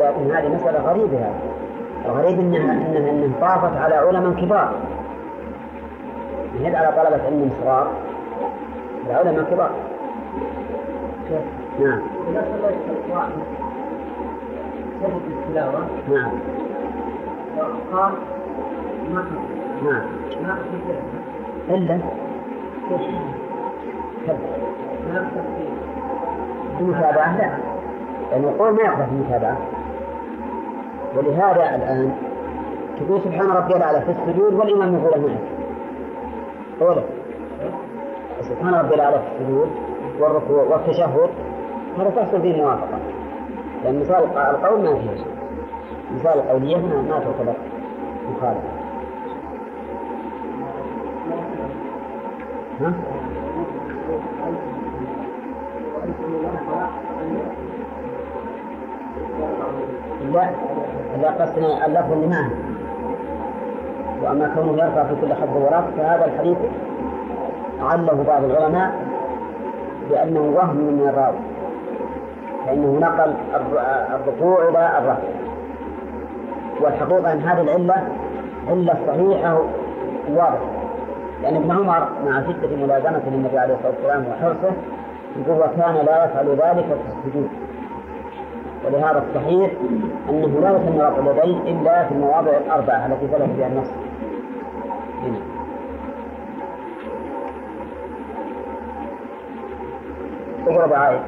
Speaker 1: لكن هذه مسألة غريبة. هذه الغريب انها انها إنها طافت على علماء كبار. هي على طلبة علم صغار على علماء كبار. نعم. نعم.
Speaker 2: قال
Speaker 1: نعم.
Speaker 2: ما
Speaker 1: إلا المتابعة لا. لأن القول ما يقبل المتابعة. ولهذا الآن تقول سبحان ربي الأعلى في السجود والإمام يقول معك. قوله. سبحان ربي الأعلى في السجود والركوع والتشهد. هذا تحصل فيه موافقة. لأن مثال القول ما فيه مثال القولية ما, ما تعتبر مخالفة. ها؟ لا لا قصدنا اللفظ معه وأما كونه يرفع في كل حد ورفع فهذا الحديث عله بعض العلماء بأنه وهم من الراوي. فإنه نقل الركوع إلى الرفع والحقيقة أن هذه العلة علة صحيحة واضحه لأن ابن عمر مع شده ملازمته للنبي عليه الصلاة والسلام وحرصه يقول وكان لا يفعل ذلك في السجود. ولهذا الصحيح أنه لا يتم رفع اليدين إلا في المواضع الأربعة التي ثبت فيها النص. هنا. اقرأ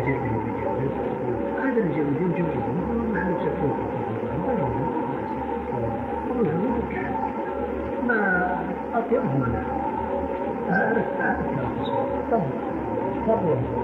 Speaker 1: بعائد
Speaker 2: هذا جلدين ما نفسه ما أطيبهم أنا أعرف أعرف طيب طيب